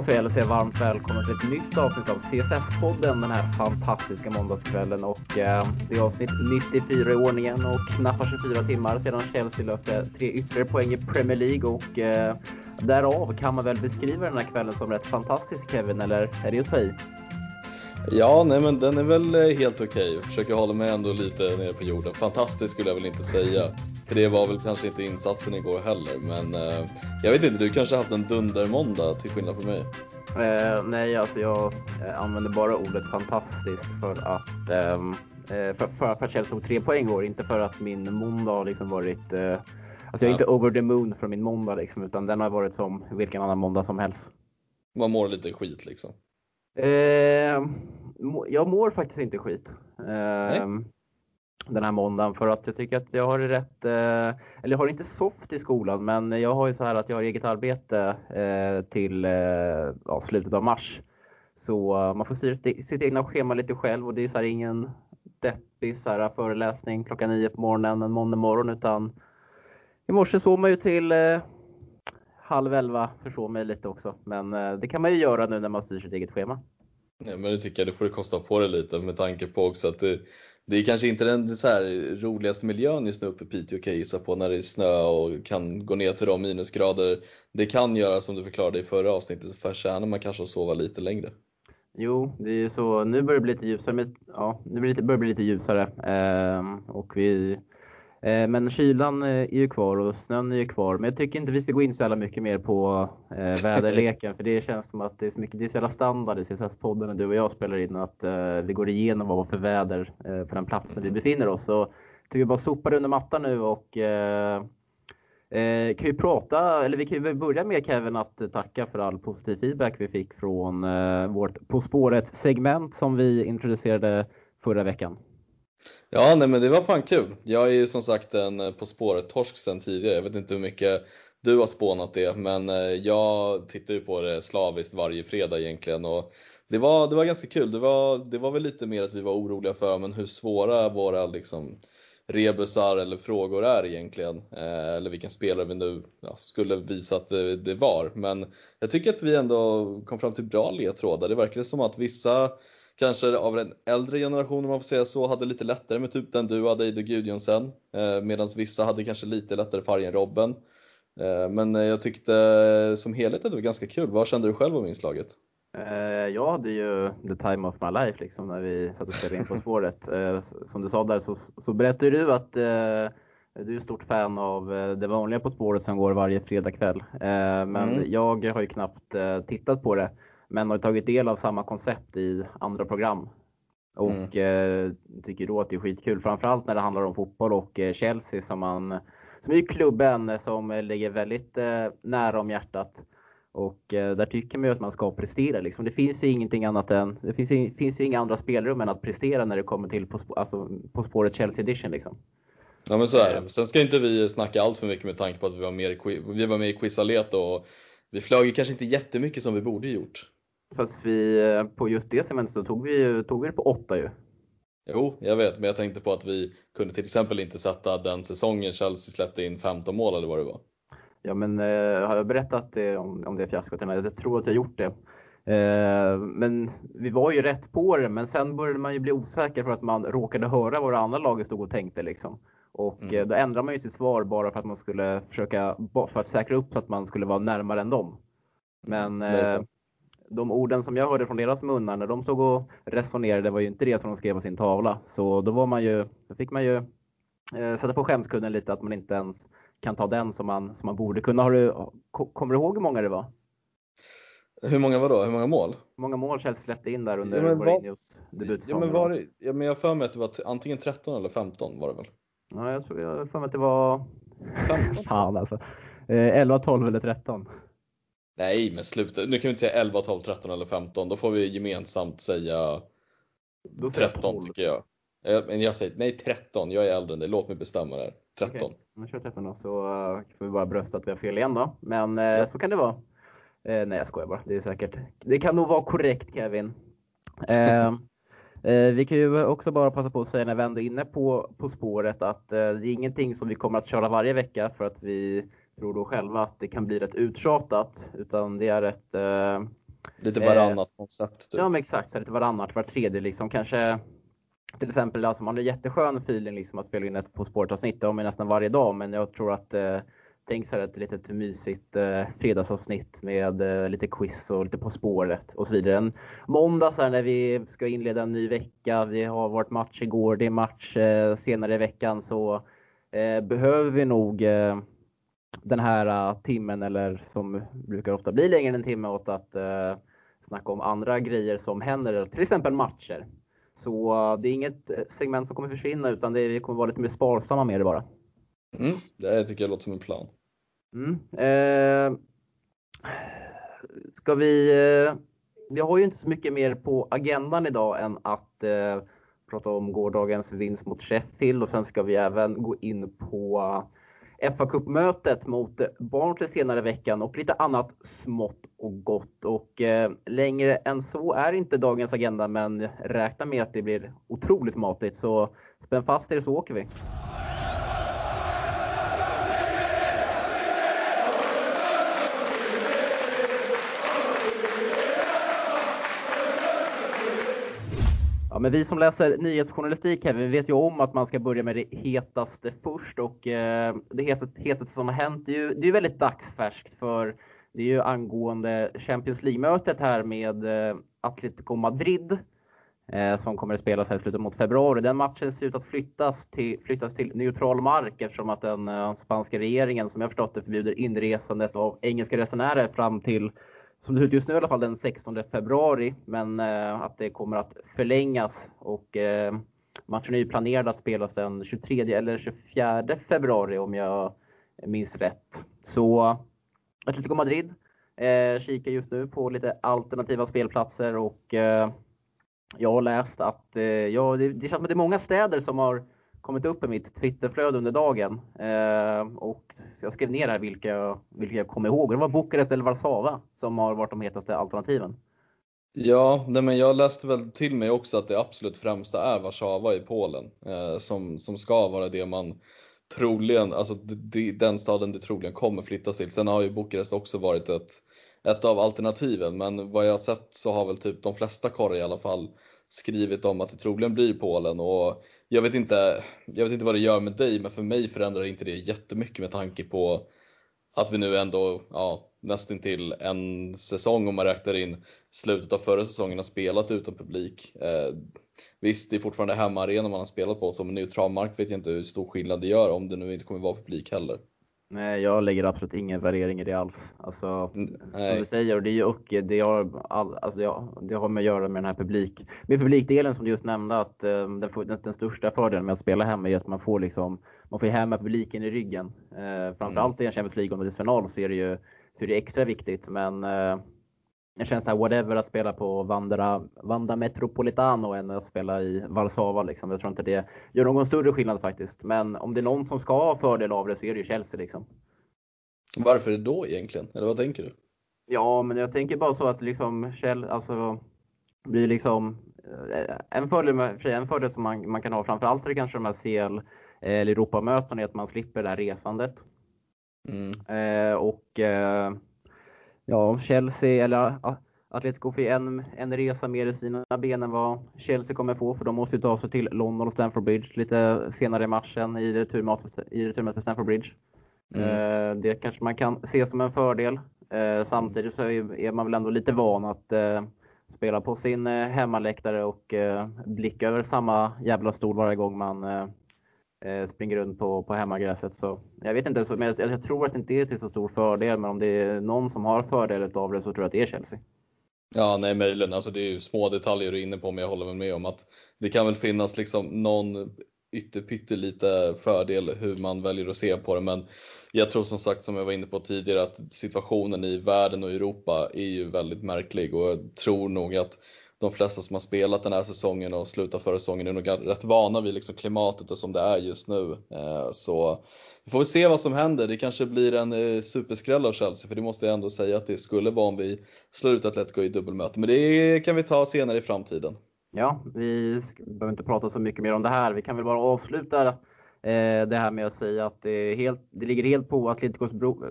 Då får jag varmt välkommen till ett nytt avsnitt av CSS-podden den här fantastiska måndagskvällen. Och eh, det är avsnitt 94 i ordningen och knappt 24 timmar sedan Chelsea löste tre ytterligare poäng i Premier League. Och eh, därav kan man väl beskriva den här kvällen som rätt fantastisk Kevin, eller är det att ta i? Ja, nej men den är väl eh, helt okej. Okay. Försöker hålla mig ändå lite nere på jorden. Fantastisk skulle jag väl inte säga. För det var väl kanske inte insatsen igår heller. Men eh, jag vet inte, du kanske haft en dundermåndag till skillnad från mig? Eh, nej, alltså jag eh, använder bara ordet fantastisk för att ehm, eh, för, för, att Chelsea tog tre poäng igår. Inte för att min måndag har liksom varit eh, Alltså jag är inte over the moon för min måndag liksom, utan den har varit som vilken annan måndag som helst. Man mår lite skit liksom? Eh, jag mår faktiskt inte skit. Nej. den här måndagen för att jag tycker att jag har det rätt, eh, eller jag har inte soft i skolan men jag har ju så här att jag har eget arbete eh, till eh, ja, slutet av mars. Så uh, man får styra e- sitt egna schema lite själv och det är så här ingen deppig så här, föreläsning klockan nio på morgonen en måndag morgon utan i morse sov man ju till eh, halv elva försov mig lite också. Men eh, det kan man ju göra nu när man styr sitt eget schema. Nej, men det tycker jag, det får du kosta på dig lite med tanke på också att det, det är kanske inte den så här roligaste miljön just nu uppe i Piteå kan jag gissa på när det är snö och kan gå ner till de minusgrader. Det kan göra som du förklarade i förra avsnittet så förtjänar man kanske att sova lite längre. Jo, det är ju så. Nu börjar det bli lite ljusare. Med, ja, nu börjar det börjar bli lite ljusare eh, och vi Eh, men kylan eh, är ju kvar och snön är ju kvar. Men jag tycker inte vi ska gå in så jävla mycket mer på eh, väderleken. för det känns som att det är så mycket, det är så jävla standard i CSS-podden när du och jag spelar in att eh, vi går igenom vad det var för väder eh, på den platsen vi befinner oss. Så jag tycker vi bara sopar under mattan nu och eh, Eh, kan vi prata, eller vi kan ju börja med Kevin att tacka för all positiv feedback vi fick från eh, vårt På spåret segment som vi introducerade förra veckan. Ja, nej men det var fan kul. Jag är ju som sagt en eh, På spåret-torsk sedan tidigare. Jag vet inte hur mycket du har spånat det, men eh, jag tittar ju på det slaviskt varje fredag egentligen. Och det, var, det var ganska kul. Det var, det var väl lite mer att vi var oroliga för men hur svåra våra liksom, rebusar eller frågor är egentligen. Eh, eller vilken spelare vi nu ja, skulle visa att det, det, var. Men jag tycker att vi ändå kom fram till bra ledtrådar. Det verkar som att vissa kanske av den äldre generationen om man får säga så, hade lite lättare med typ den du hade, Eide Gudjonsen. Eh, Medan vissa hade kanske lite lättare färg än Robben. Eh, men jag tyckte som helhet att det var ganska kul. Vad kände du själv om inslaget? Eh, jag hade ju the time of my life liksom när vi satt och spelade in På spåret. Som du sa där så, så berättade du att du är stort fan av det vanliga På spåret som går varje fredagkväll. Men mm. jag har ju knappt tittat på det men har tagit del av samma koncept i andra program. Och mm. eh, tycker då att det är skitkul, framförallt när det handlar om fotboll och eh, Chelsea som, man, som är klubben som ligger väldigt eh, nära om hjärtat. Och eh, där tycker man ju att man ska prestera. Liksom. Det finns ju ingenting annat än, det finns ju, finns ju inga andra spelrum än att prestera när det kommer till På, alltså, på spåret Chelsea edition. Liksom. Ja men så är det. Eh. Sen ska inte vi snacka allt för mycket med tanke på att vi var med i, vi var med i Quizalet och vi flög ju kanske inte jättemycket som vi borde gjort. Fast vi, eh, på just det segmentet så tog vi, tog vi det på åtta ju. Jo, jag vet, men jag tänkte på att vi kunde till exempel inte sätta den säsongen Chelsea släppte in 15 mål eller vad det var. Ja, men eh, har jag berättat eh, om, om det fiaskot? Jag tror att jag gjort det. Eh, men vi var ju rätt på det, men sen började man ju bli osäker för att man råkade höra vad det andra laget stod och tänkte liksom. Och mm. Eh, då ändrade man ju sitt svar bara för att man skulle försöka, för att säkra upp så att man skulle vara närmare än dem. Men mm de orden som jag hörde från deras munnar när de stod och resonerade var ju inte det som de skrev på sin tavla. Så då var man ju, då fick man ju eh, sätta på skämskudden lite att man inte ens kan ta den som man, som man borde kunna. Har du, kommer du ihåg hur många det var? Hur många var då? Hur många mål? Hur många mål Chelsea släppte in där under ja, Mourinhos debutsäsong? Ja, men var ja, men jag har för mig att det var antingen 13 eller 15 var det väl? Ja, jag tror jag för mig att det var 15. Fan alltså. Eh, 11, 12 eller 13. Nej, men sluta. Nu kan vi inte säga 11, 12, 13 eller 15. Då får vi gemensamt säga 13 tycker jag. Eh, men jag säger nej 13, jag är äldre än dig. Låt mig bestämma det här. 13. Okej, okay. kör 13 då så uh, får vi bara brösta att vi har fel igen då. Men uh, ja. så kan det vara. Nej jag skojar bara, det är säkert. Det kan nog vara korrekt Kevin. vi kan ju också bara passa på att säga när vi ändå är inne på, på spåret att det är ingenting som vi kommer att köra varje vecka för att vi tror då själva att det kan bli rätt uttjatat. Utan det är ett, eh, Lite varannat eh, koncept. Typ. Ja men exakt, så lite varannat, var tredje liksom kanske till exempel, alltså man har jätteskön feeling liksom att spela in ett På spåret avsnitt, det har man nästan varje dag, men jag tror att eh, tänk så här ett litet mysigt eh, fredagsavsnitt med eh, lite quiz och lite På spåret och så vidare. En måndag så här, när vi ska inleda en ny vecka, vi har varit match igår, det är match eh, senare i veckan så eh, behöver vi nog eh, den här uh, timmen eller som brukar ofta bli längre än en timme åt att uh, snacka om andra grejer som händer, till exempel matcher. Så uh, det är inget segment som kommer försvinna utan det, vi kommer vara lite mer sparsamma med det bara. Mm, det tycker jag låter som en plan. Mm, eh, ska vi, eh, vi har ju inte så mycket mer på agendan idag än att eh, prata om gårdagens vinst mot Sheffield och sen ska vi även gå in på fa Cup-mötet mot Barnsley senare i veckan och lite annat smått och gott. Och eh, längre än så är inte dagens agenda, men räkna med att det blir otroligt matigt. Så spänn fast er så åker vi. Men vi som läser nyhetsjournalistik här, vi vet ju om att man ska börja med det hetaste först och eh, det hetaste, som har hänt, det är ju det är väldigt dagsfärskt för det är ju angående Champions League-mötet här med eh, Atletico Madrid eh, som kommer att spelas här i slutet mot februari. Den matchen ser ut att flyttas till, flyttas till neutral mark eftersom att den eh, spanska regeringen, som jag förstått det, förbjuder inresandet av engelska resenärer fram till som det ser ut just nu i alla fall den 16 februari, men eh, att det kommer att förlängas och eh, matchen är ju planerad att spelas den 23 eller 24 februari om jag minns rätt. Så Atletico Madrid eh, kikar just nu på lite alternativa spelplatser och eh, jag har läst att eh, ja, det, det känns som att det är många städer som har kommit upp i mitt Twitterflöde under dagen. Eh, och jag skrev ner här vilka, vilka jag kommer ihåg. Det var Bukarest eller Warszawa som har varit de hetaste alternativen. Ja, nej men jag läste väl till mig också att det absolut främsta är Warszawa i Polen eh, som, som ska vara det man troligen, alltså det, den staden det troligen kommer flyttas till. Sen har ju Bukarest också varit ett, ett av alternativen men vad jag har sett så har väl typ de flesta korrar i alla fall skrivit om att det troligen blir Polen och jag vet inte, jag vet inte vad det gör med dig men för mig förändrar inte det jättemycket med tanke på att vi nu ändå, ja, nästan till en säsong om man räknar in slutet av förra säsongen har spelat utan publik. Eh, visst, det är fortfarande hemmaarena man har spelat på, som neutral mark vet jag inte hur stor skillnad det gör om det nu inte kommer vara publik heller. Nej, jag lägger absolut ingen värdering i det alls. Alltså, Nej. som du säger, och det, är, och det, har all, alltså det, har, det har med att göra med den här publik, med publikdelen som du just nämnde, att um, den, den, den, största fördelen med att spela hemma är att man får liksom, man får hemma publiken i ryggen. Uh, framförallt mm. i en Champions League-final så är det ju så är det extra viktigt, men uh, det känns här whatever att spela på Vandra, Vanda Metropolitano än att spela i Warszawa. Liksom. Jag tror inte det gör någon större skillnad faktiskt. Men om det är någon som ska ha fördel av det så är det ju Chelsea. Liksom. Varför då egentligen? Eller vad tänker du? Ja, men jag tänker bara så att liksom Chelsea, alltså blir liksom eh, en fördel, med, en fördel som man, man kan ha framförallt är det kanske de här CL eh, eller Europamötena är att man slipper det här resandet. Mm. Eh, och eh, ja, Chelsea eller Atletico får en, en resa mer i sina ben än vad Chelsea kommer få, för de måste ju ta sig till London och Stamford Bridge lite senare i matchen i returmötet Stamford Bridge. Mm. Eh, det kanske man kan se som en fördel. Eh, samtidigt så är man väl ändå lite van att eh, spela på sin hemmaläktare och blicka över samma jävla stol varje gång man Eh, springer runt på, på hemmagräset. Så jag vet inte, men jag, jag, tror att det inte är till så stor fördel. Men om det är någon som har fördel av det så tror jag att det är Chelsea. Ja, nej möjligen. Alltså det är ju små detaljer du är inne på, men jag håller väl med om att det kan väl finnas liksom någon lite fördel hur man väljer att se på det. Men jag tror som sagt, som jag var inne på tidigare, att situationen i världen och Europa är ju väldigt märklig och jag tror nog att de flesta som har spelat den här säsongen och slutat förra säsongen är nog rätt vana vid liksom klimatet och som det är just nu. Eh, så vi får väl se vad som händer. Det kanske blir en eh, superskräll av Chelsea, för det måste jag ändå säga att det skulle vara om vi slår ut Atletico i dubbelmöte. Men det kan vi ta senare i framtiden. Ja, vi behöver inte prata så mycket mer om det här. Vi kan väl bara avsluta eh, det här med att säga att det, helt, det ligger helt på Atleticos, bro,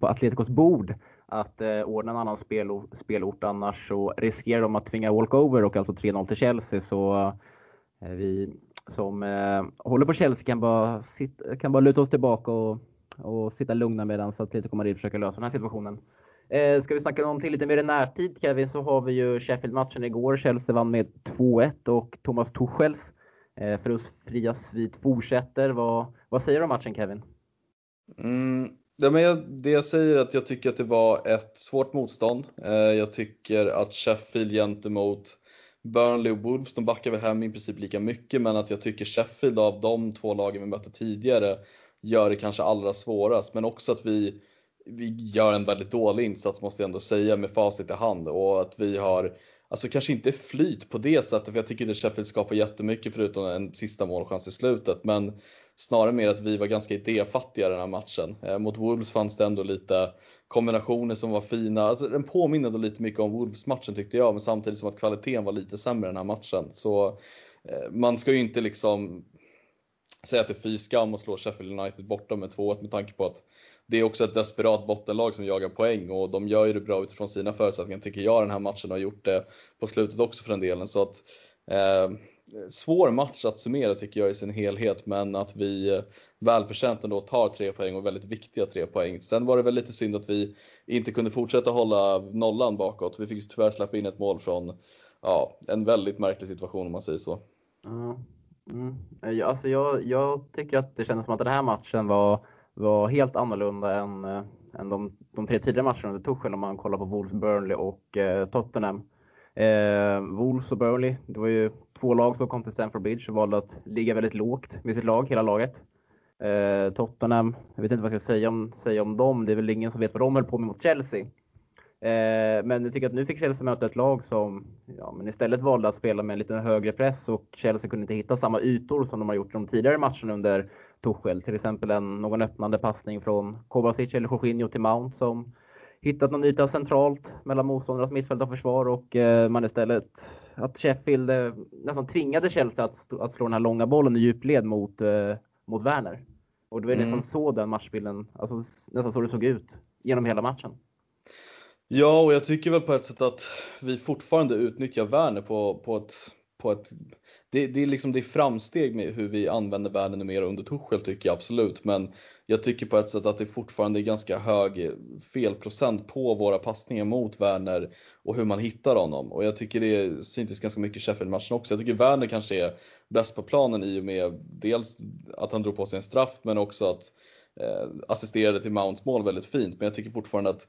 på Atleticos bord att eh, ordna en annan spelort, spelort annars så riskerar de att tvinga walkover och alltså 3-0 till Chelsea. Så eh, vi som eh, håller på Chelsea kan bara, sitta, kan bara luta oss tillbaka och, och sitta lugna medan Atletico Madrid försöker lösa den här situationen. Eh, ska vi snacka någonting lite mer i närtid Kevin så har vi ju Sheffield-matchen igår. Chelsea vann med 2-1 och Thomas Tuchels eh, förlustfria svit fortsätter. Vad, vad säger du om matchen Kevin? Mm, Ja, men jag, det jag säger är att jag tycker att det var ett svårt motstånd. Eh, jag tycker att Sheffield gentemot Burnley och Wolves, de backar väl hem i princip lika mycket, men att jag tycker Sheffield av de två lagen vi mötte tidigare gör det kanske allra svårast, men också att vi, vi gör en väldigt dålig insats måste jag ändå säga med facit i hand och att vi har Alltså kanske inte flyt på det sättet, för jag tycker inte Sheffield skapar jättemycket förutom en sista målchans i slutet. Men snarare mer att vi var ganska idéfattiga den här matchen. Eh, mot Wolves fanns det ändå lite kombinationer som var fina. Alltså, den påminner då lite mycket om Wolves-matchen tyckte jag, men samtidigt som att kvaliteten var lite sämre den här matchen. Så eh, man ska ju inte liksom säga att det är fy skam att slå Sheffield United borta med 2-1 med tanke på att det är också ett desperat bottenlag som jagar poäng och de gör ju det bra utifrån sina förutsättningar tycker jag den här matchen har gjort det på slutet också för den delen. Så att, eh, svår match att summera tycker jag i sin helhet men att vi eh, välförtjänt ändå tar tre poäng och väldigt viktiga tre poäng. Sen var det väl lite synd att vi inte kunde fortsätta hålla nollan bakåt. Vi fick tyvärr släppa in ett mål från ja, en väldigt märklig situation om man säger så. Mm. Eh, alltså jag, jag tycker att det kändes som att den här matchen var, var helt annorlunda än, eh, än de, de tre tidigare matcherna under Tuchel om man kollar på Wolves, Burnley och eh, Tottenham. Eh, Wolves och Burnley, det var ju två lag som kom till Stamford Bridge och valde att ligga väldigt lågt med sitt lag, hela laget. Eh, Tottenham, jag vet inte vad jag ska säga om, säga om dem. Det är väl ingen som vet vad de höll på med mot Chelsea. Eh, men jag tycker att nu fick Chelsea möta ett lag som ja, men istället valde att spela med en lite högre press och Chelsea kunde inte hitta samma ytor som de har gjort i de tidigare matcherna under Tuchel. Till exempel en, någon öppnande passning från Kovacic eller Jorginho till Mount som hittat någon yta centralt mellan motståndarnas mittfält och försvar och eh, man istället att Sheffield eh, nästan tvingade Chelsea att, att slå den här långa bollen i djupled mot, eh, mot Werner. Och det var mm. nästan så den matchbilden, alltså nästan så det såg ut genom hela matchen. Ja, och jag tycker väl på ett sätt att vi fortfarande utnyttjar Werner på, på ett på ett, det, det, är liksom det är framsteg med hur vi använder världen mer under Tuchel tycker jag absolut. Men jag tycker på ett sätt att det fortfarande är ganska hög felprocent på våra passningar mot Werner och hur man hittar honom. Och jag tycker det syntes ganska mycket i Sheffield-matchen också. Jag tycker Werner kanske är bäst på planen i och med dels att han drog på sig en straff men också att eh, assisterade till Mounts mål väldigt fint. Men jag tycker fortfarande att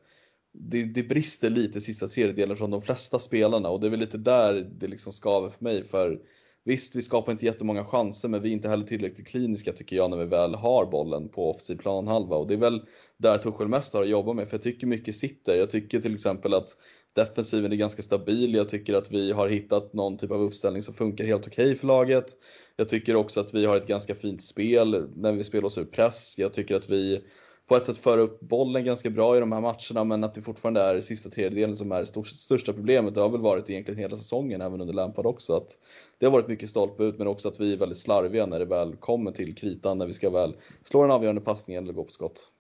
det, det, brister lite sista tredjedelen från de flesta spelarna och det är väl lite där det liksom skaver för mig. För Visst, vi skapar inte jättemånga chanser men vi är inte heller tillräckligt kliniska tycker jag när vi väl har bollen på offensiv planhalva och det är väl där Tuchel mest har att jobba med för jag tycker mycket sitter. Jag tycker till exempel att defensiven är ganska stabil. Jag tycker att vi har hittat någon typ av uppställning som funkar helt okej okay för laget. Jag tycker också att vi har ett ganska fint spel när vi spelar oss ur press. Jag tycker att vi på ett sätt föra upp bollen ganska bra i de här matcherna men att det fortfarande är sista tredjedelen som är det största problemet. Det har väl varit egentligen hela säsongen även under Lampard också. Att det har varit mycket stolpe ut men också att vi är väldigt slarviga när det väl kommer till kritan när vi ska väl slå den avgörande passningen eller gå på skott.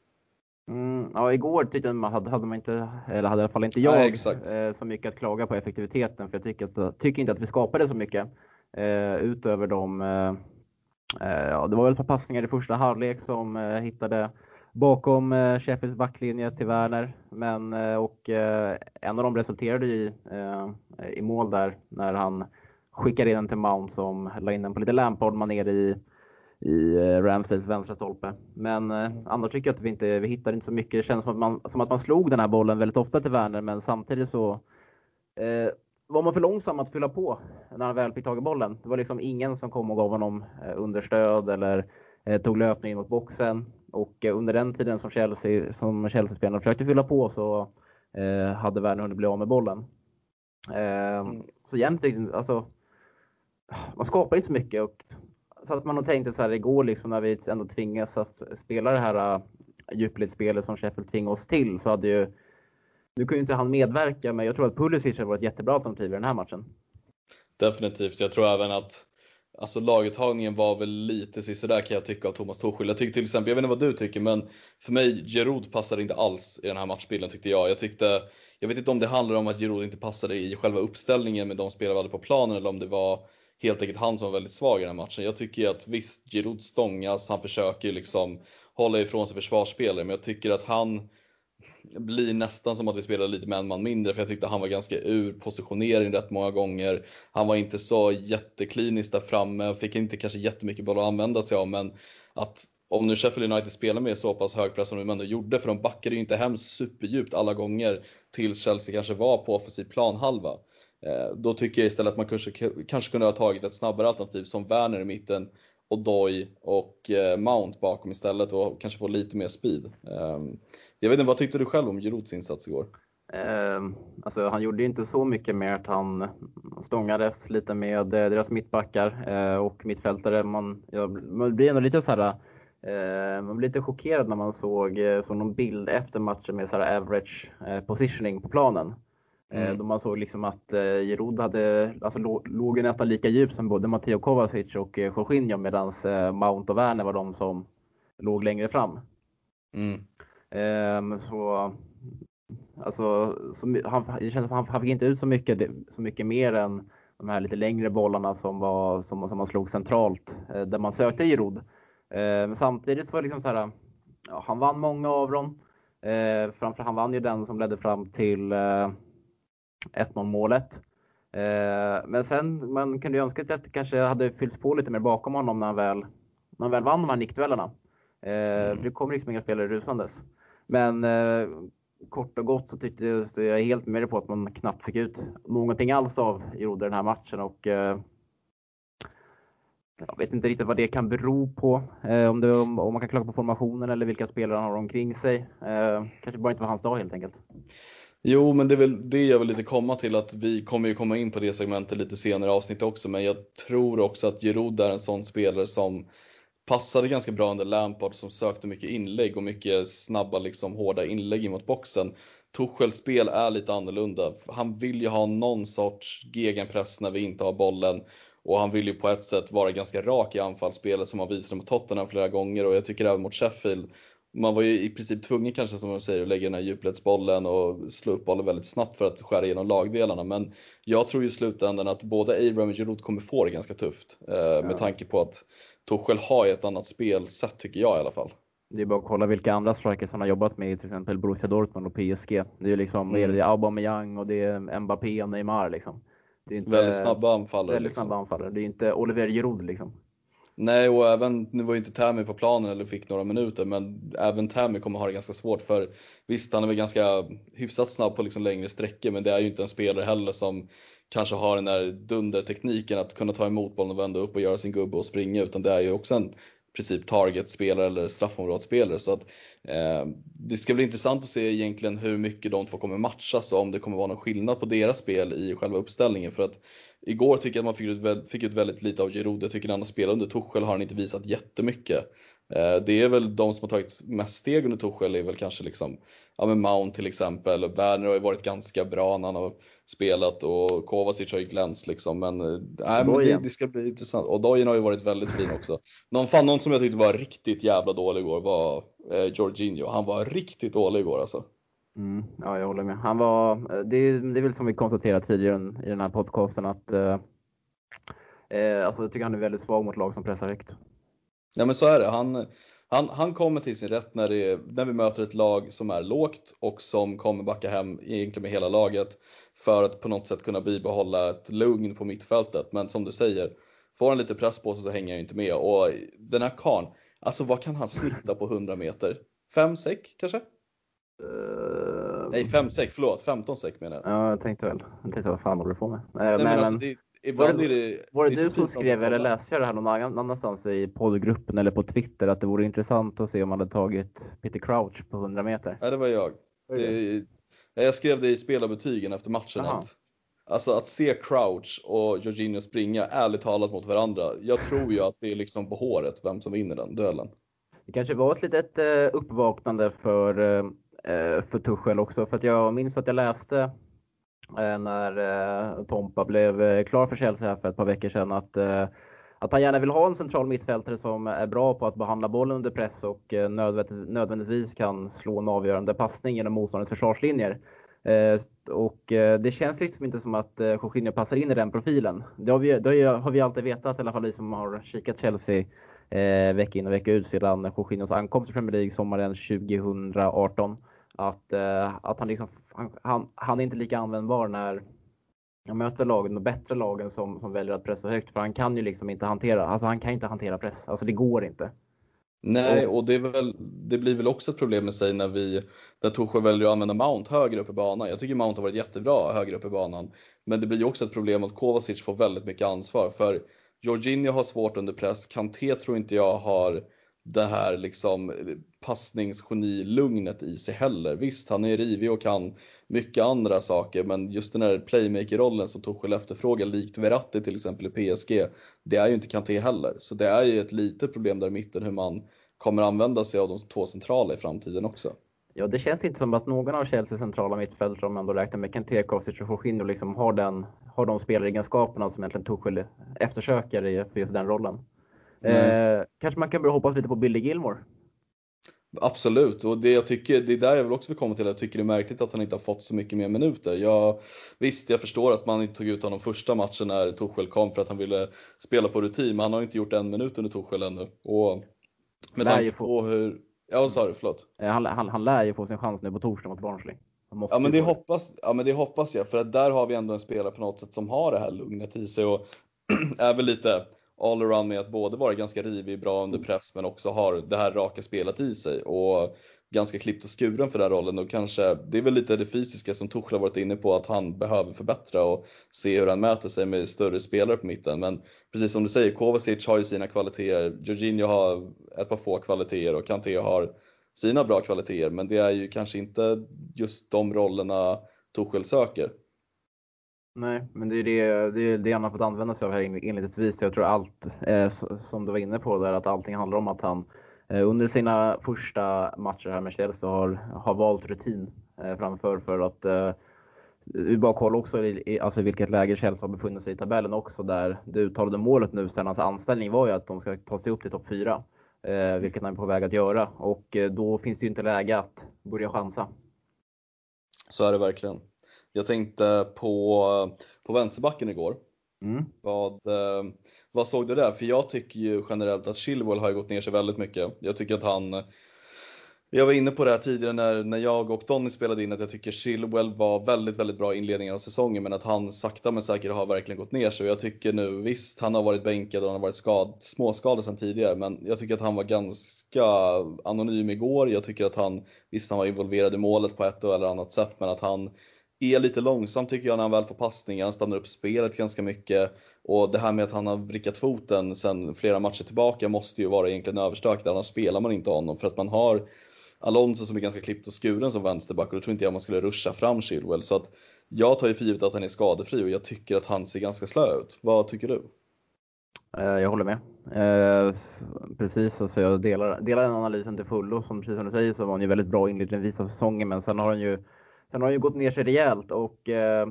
Mm, ja, igår tyckte man hade, hade man inte, eller hade i alla fall inte jag, Nej, eh, så mycket att klaga på effektiviteten. För jag tycker, att, tycker inte att vi skapade så mycket eh, utöver de, eh, eh ja det var väl ett par passningar i första halvlek som eh, hittade bakom eh, Sheffields backlinje till Werner. Men, eh, och eh, en av dem resulterade i, eh, i mål där när han skickade in den till Mount som la in den på lite Lampard-manér i, i eh, Ramsays vänstra stolpe. Men eh, annars tycker jag att vi inte, vi hittar inte så mycket. Det känns som att, man, som att man slog den här bollen väldigt ofta till Werner, men samtidigt så eh, var man för långsam att fylla på när han väl fick tag i bollen. Det var liksom ingen som kom och gav honom understöd eller eh, tog löpning mot boxen. Och eh, under den tiden som Chelsea, som Chelsea-spelarna försökte fylla på så eh, hade Werner hunnit bli av med bollen. Eh, mm. Så egentligen, alltså, man skapar inte så mycket. Och, så att man har tänkt så här igår liksom när vi ändå tvingas att spela det här uh, djupledsspelet som Sheffield tvingade oss till så hade ju, nu kunde inte han medverka men jag tror att Pulisic har varit ett jättebra alternativ i den här matchen. Definitivt, jag tror även att Alltså laguttagningen var väl lite sådär kan jag tycka av Thomas Tuchel. Jag tycker till exempel, jag vet inte vad du tycker, men för mig Giroud passade inte alls i den här matchbilden tyckte jag. Jag tyckte, jag vet inte om det handlar om att Giroud inte passade i själva uppställningen med de spelare vi hade på planen eller om det var helt enkelt han som var väldigt svag i den här matchen. Jag tycker ju att visst, Giroud stångas, han försöker liksom hålla ifrån sig försvarsspelare, men jag tycker att han blir nästan som att vi spelar lite med en man mindre för jag tyckte han var ganska ur positionering rätt många gånger. Han var inte så jätteklinisk där framme, fick inte kanske jättemycket boll att använda sig av men att om nu Sheffield United spelar med så pass hög press som de ändå gjorde, för de backade ju inte hem superdjupt alla gånger tills Chelsea kanske var på offensiv planhalva. Eh, då tycker jag istället att man kanske, kanske kunde ha tagit ett snabbare alternativ som Werner i mitten och Doy och eh, Mount bakom istället och kanske få lite mer speed. Ehm, jag vet inte, vad tyckte du själv om Girouds insats igår? Uh, alltså, han gjorde inte så mycket mer att han stångades lite med eh, deras mittbackar uh, och mittfältare. Man, ja, man blir ändå lite så här, uh, man blir lite chockerad när man såg, såg någon bild efter matchen med så här average positioning på planen. Mm. Då man såg liksom att eh, Giroud hade, alltså, låg nästan lika djupt som både Matteo Kovacic och eh, Jorginho medan eh, Mount och Werner var de som låg längre fram. Mm. Eh, så alltså, så, han, det känns som han, han fick inte ut så mycket, så mycket mer än de här lite längre bollarna som, var, som, som man slog centralt eh, där man sökte Giroud. Eh, men samtidigt var det liksom så här, ja, han vann många av dem. Eh, framför han vann ju den som ledde fram till eh, 1-0 målet. Eh, men sen man kunde ju önska att det kanske hade fyllts på lite mer bakom honom när han väl, när han väl vann de här nickduellerna. Eh, mm. För det kommer liksom inga spelare rusandes. Men eh, kort och gott så tyckte jag helt med på att man knappt fick ut någonting alls av Jode den här matchen och eh, jag vet inte riktigt vad det kan bero på. Eh, om, det, om, man kan klaga på formationen eller vilka spelare han har omkring sig. Eh, kanske bara inte var hans dag helt enkelt. Jo, men det är väl det jag vill lite komma till att vi kommer ju komma in på det segmentet lite senare i avsnittet också, men jag tror också att Giroud är en sån spelare som passade ganska bra under Lampard som sökte mycket inlägg och mycket snabba liksom hårda inlägg mot boxen. Tuchels spel är lite annorlunda. Han vill ju ha någon sorts gegenpress när vi inte har bollen och han vill ju på ett sätt vara ganska rak i anfallsspelet som han visade mot Tottenham flera gånger och jag tycker även mot Sheffield man var ju i princip tvungen kanske som man säger att lägga den här djupledsbollen och slå upp bollen väldigt snabbt för att skära igenom lagdelarna. Men jag tror i slutändan att både Abraham och Giroud kommer få det ganska tufft. Eh, ja. Med tanke på att Torshäll har ett annat spelsätt tycker jag i alla fall. Det är bara att kolla vilka andra strikers han har jobbat med till exempel Borussia Dortmund och PSG. Det är liksom mm. det är Aubameyang och det är Mbappé och Neymar liksom. Det är inte, väldigt snabba anfallare. Väldigt liksom. snabba anfallare. Det är inte Oliver Giroud liksom. Nej, och även, nu var ju inte Tammy på planen eller fick några minuter, men även Tammy kommer ha det ganska svårt för visst, han är väl ganska hyfsat snabb på liksom längre sträckor, men det är ju inte en spelare heller som kanske har den där dundertekniken att kunna ta emot bollen och vända upp och göra sin gubbe och springa, utan det är ju också en princip targetspelare eller straffområdesspelare. Så att, eh, det ska bli intressant att se egentligen hur mycket de två kommer matchas och om det kommer vara någon skillnad på deras spel i själva uppställningen. För att Igår tycker jag att man fick ut, fick ut väldigt lite av Giroud. Jag tycker när han har spelat under Tuchel har han inte visat jättemycket. Eh, det är väl de som har tagit mest steg under Tuchel är väl kanske liksom, ja men Mount till exempel. Werner har ju varit ganska bra när han har spelat och Kovacic har ju glänst liksom. Men, äh, men det, det, ska bli intressant. Och Dojen har ju varit väldigt fin också. Någon, fan, någon som jag tyckte var riktigt jävla dålig igår var eh, Jorginho. Han var riktigt dålig igår alltså. Mm, ja, jag håller med. Han var, det, är, det är väl som vi konstaterade tidigare i den här podcasten att eh, eh, alltså, jag tycker han är väldigt svag mot lag som pressar högt. Ja men så är det. Han, han, han kommer till sin rätt när, det, när vi möter ett lag som är lågt och som kommer backa hem egentligen med hela laget för att på något sätt kunna bibehålla ett lugn på mittfältet. Men som du säger, får han lite press på sig så hänger jag inte med. Och den här karn, alltså vad kan han snitta på 100 meter? 5 säck kanske? Uh, Nej 5 säck, förlåt 15 säck menar jag. Ja jag tänkte väl, jag tänkte vad fan håller du på med? Nej, men, alltså, det, var det, det, var det, det du som skrev eller läste jag det här någon annanstans i poddgruppen eller på Twitter att det vore intressant att se om man hade tagit Peter Crouch på 100 meter? Ja det var jag. Det, jag skrev det i spelarbetygen efter matchen att Alltså att se Crouch och Jorginho springa ärligt talat mot varandra. Jag tror ju att det är liksom på håret vem som vinner den duellen. Det kanske var ett litet eh, uppvaknande för eh, Eh, för Tuchel också. För att jag minns att jag läste Eh, när eh, Tompa blev eh, klar för Chelsea här för ett par veckor sedan att att han gärna vill ha en central mittfältare som är bra på att behandla bollen under press och nödvändigtvis kan slå en avgörande passning genom motståndarens försvarslinjer. Och det känns liksom inte som att Jorginho passar in i den profilen. Det har vi, det har vi alltid vetat, i alla fall vi som har kikat Chelsea vecka in och vecka ut sedan Jorginhos ankomst till Premier League sommaren 2018. Att, att han, liksom, han, han är inte lika användbar när jag möter lagen, de bättre lagen som, som väljer att pressa högt. För han kan ju liksom inte hantera, alltså han kan inte hantera press. Alltså det går inte. Nej, och det, väl, det, blir väl också ett problem med sig när vi, när Torshäll väljer att använda Mount högre upp i banan. Jag tycker Mount har varit jättebra högre upp i banan. Men det blir ju också ett problem att Kovacic får väldigt mycket ansvar. För Jorginho har svårt under press, Kanté tror inte jag har det här liksom passningsgeni-lugnet i sig heller. Visst, han är rivig och kan mycket andra saker, men just den här playmaker-rollen som Tuchel efterfrågar, likt Verratti till exempel i PSG, det är ju inte Kanté heller. Så det är ju ett litet problem där i mitten hur man kommer använda sig av de två centrala i framtiden också. Ja, det känns inte som att någon av Chelseas centrala mittfältare, om man då räknar med Kanté, Kovacic och Jorginho, liksom har, den, har de spelaregenskaperna som egentligen Tuchel eftersöker för just den rollen. Eh, kanske man kan börja hoppas lite på Billy Gilmore. Absolut, och det jag tycker, det är där jag vill också komma till, jag tycker det är märkligt att han inte har fått så mycket mer minuter. Jag, visst, jag förstår att man inte tog ut honom första matchen när Torshäll kom för att han ville spela på rutin, men han har inte gjort en minut under Torshäll ännu. Och med tanke på hur, ja vad sa du, förlåt? Eh, han, han, han lär ju få sin chans nu på torsdag mot Barnsley. Ja men, det hoppas, ja men det hoppas jag, för att där har vi ändå en spelare på något sätt som har det här lugnet i sig och är väl lite allround med att både vara ganska rivig, bra under press men också har det här raka spelet i sig och ganska klippt och skuren för den rollen och kanske, det är väl lite det fysiska som Tuchel har varit inne på att han behöver förbättra och se hur han mäter sig med större spelare på mitten. Men precis som du säger, Kovacic har ju sina kvaliteter, Jorginho har ett par få kvaliteter och Kanté har sina bra kvaliteter men det är ju kanske inte just de rollerna Tuchel söker. Nej, men det är det, det, är det han har fått använda sig av här inledningsvis. Jag tror allt, eh, som du var inne på där, att allting handlar om att han eh, under sina första matcher här med Chelsea har, har valt rutin eh, framför för att eh, vi bara kolla också i, alltså vilket läge Chelsea har befunnit sig i tabellen också där det uttalade målet nu sedan hans anställning var ju att de ska ta sig upp till topp 4. Eh, vilket han är på väg att göra och eh, då finns det ju inte läge att börja chansa. Så är det verkligen. Jag tänkte på, på vänsterbacken igår. Mm. Vad, eh, vad såg du där? För jag tycker ju generellt att Chilwell har gått ner sig väldigt mycket. Jag tycker att han jag var inne på det här tidigare när, när jag och Donny spelade in att jag tycker Chilwell var väldigt, väldigt bra i inledningen av säsongen men att han sakta men säkert har verkligen gått ner sig. Jag tycker nu, visst han har varit bänkad och han har varit skad, småskadad sedan tidigare men jag tycker att han var ganska anonym igår. Jag tycker att han, visst han var involverad i målet på ett eller annat sätt men att han är lite långsam tycker jag när han väl får passningar, han stannar upp spelet ganska mycket. Och det här med att han har vrickat foten sen flera matcher tillbaka måste ju vara egentligen överstökat, annars spelar man inte honom. För att man har Alonso som är ganska klippt och skuren som vänsterback och då tror inte jag man skulle ruscha fram Chilwell. Så att jag tar ju för givet att han är skadefri och jag tycker att han ser ganska slö ut. Vad tycker du? Eh, jag håller med. Eh, precis, alltså jag delar, delar den analysen till fullo. Som, precis som du säger så var han ju väldigt bra inledningsvis av säsongen men sen har han ju Sen har ju gått ner sig rejält och eh,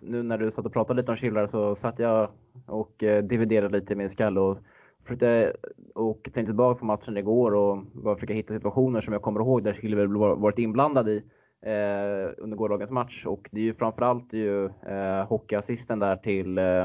nu när du satt och pratade lite om Schiller så satt jag och eh, dividerade lite i min skalle och försökte och tänkte tillbaka på matchen igår och bara försöka hitta situationer som jag kommer ihåg där Schiller varit inblandad i eh, under gårdagens match. Och det är ju framförallt ju eh, hockeyassisten där till, eh,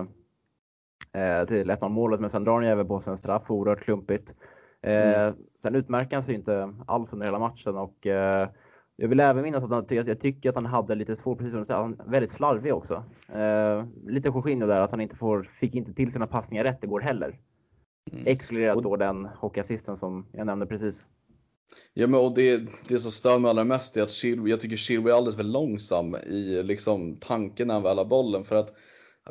eh till 1-0 målet men sen drar han ju även på sig en straff, oerhört klumpigt. Eh, mm. Sen utmärker han sig inte alls under hela matchen och eh, jag vill även minnas att han, jag tycker att han hade lite svårt, precis som du säger, han är väldigt slarvig också. Eh, lite Jorginho där, att han inte får, fick inte till sina passningar rätt igår heller. Mm. Exkluderat då den hockeyassisten som jag nämnde precis. Ja men och det, det som stör mig allra mest är att Chilwell, jag tycker Chilwell är alldeles för långsam i liksom tanken när han väl har bollen för att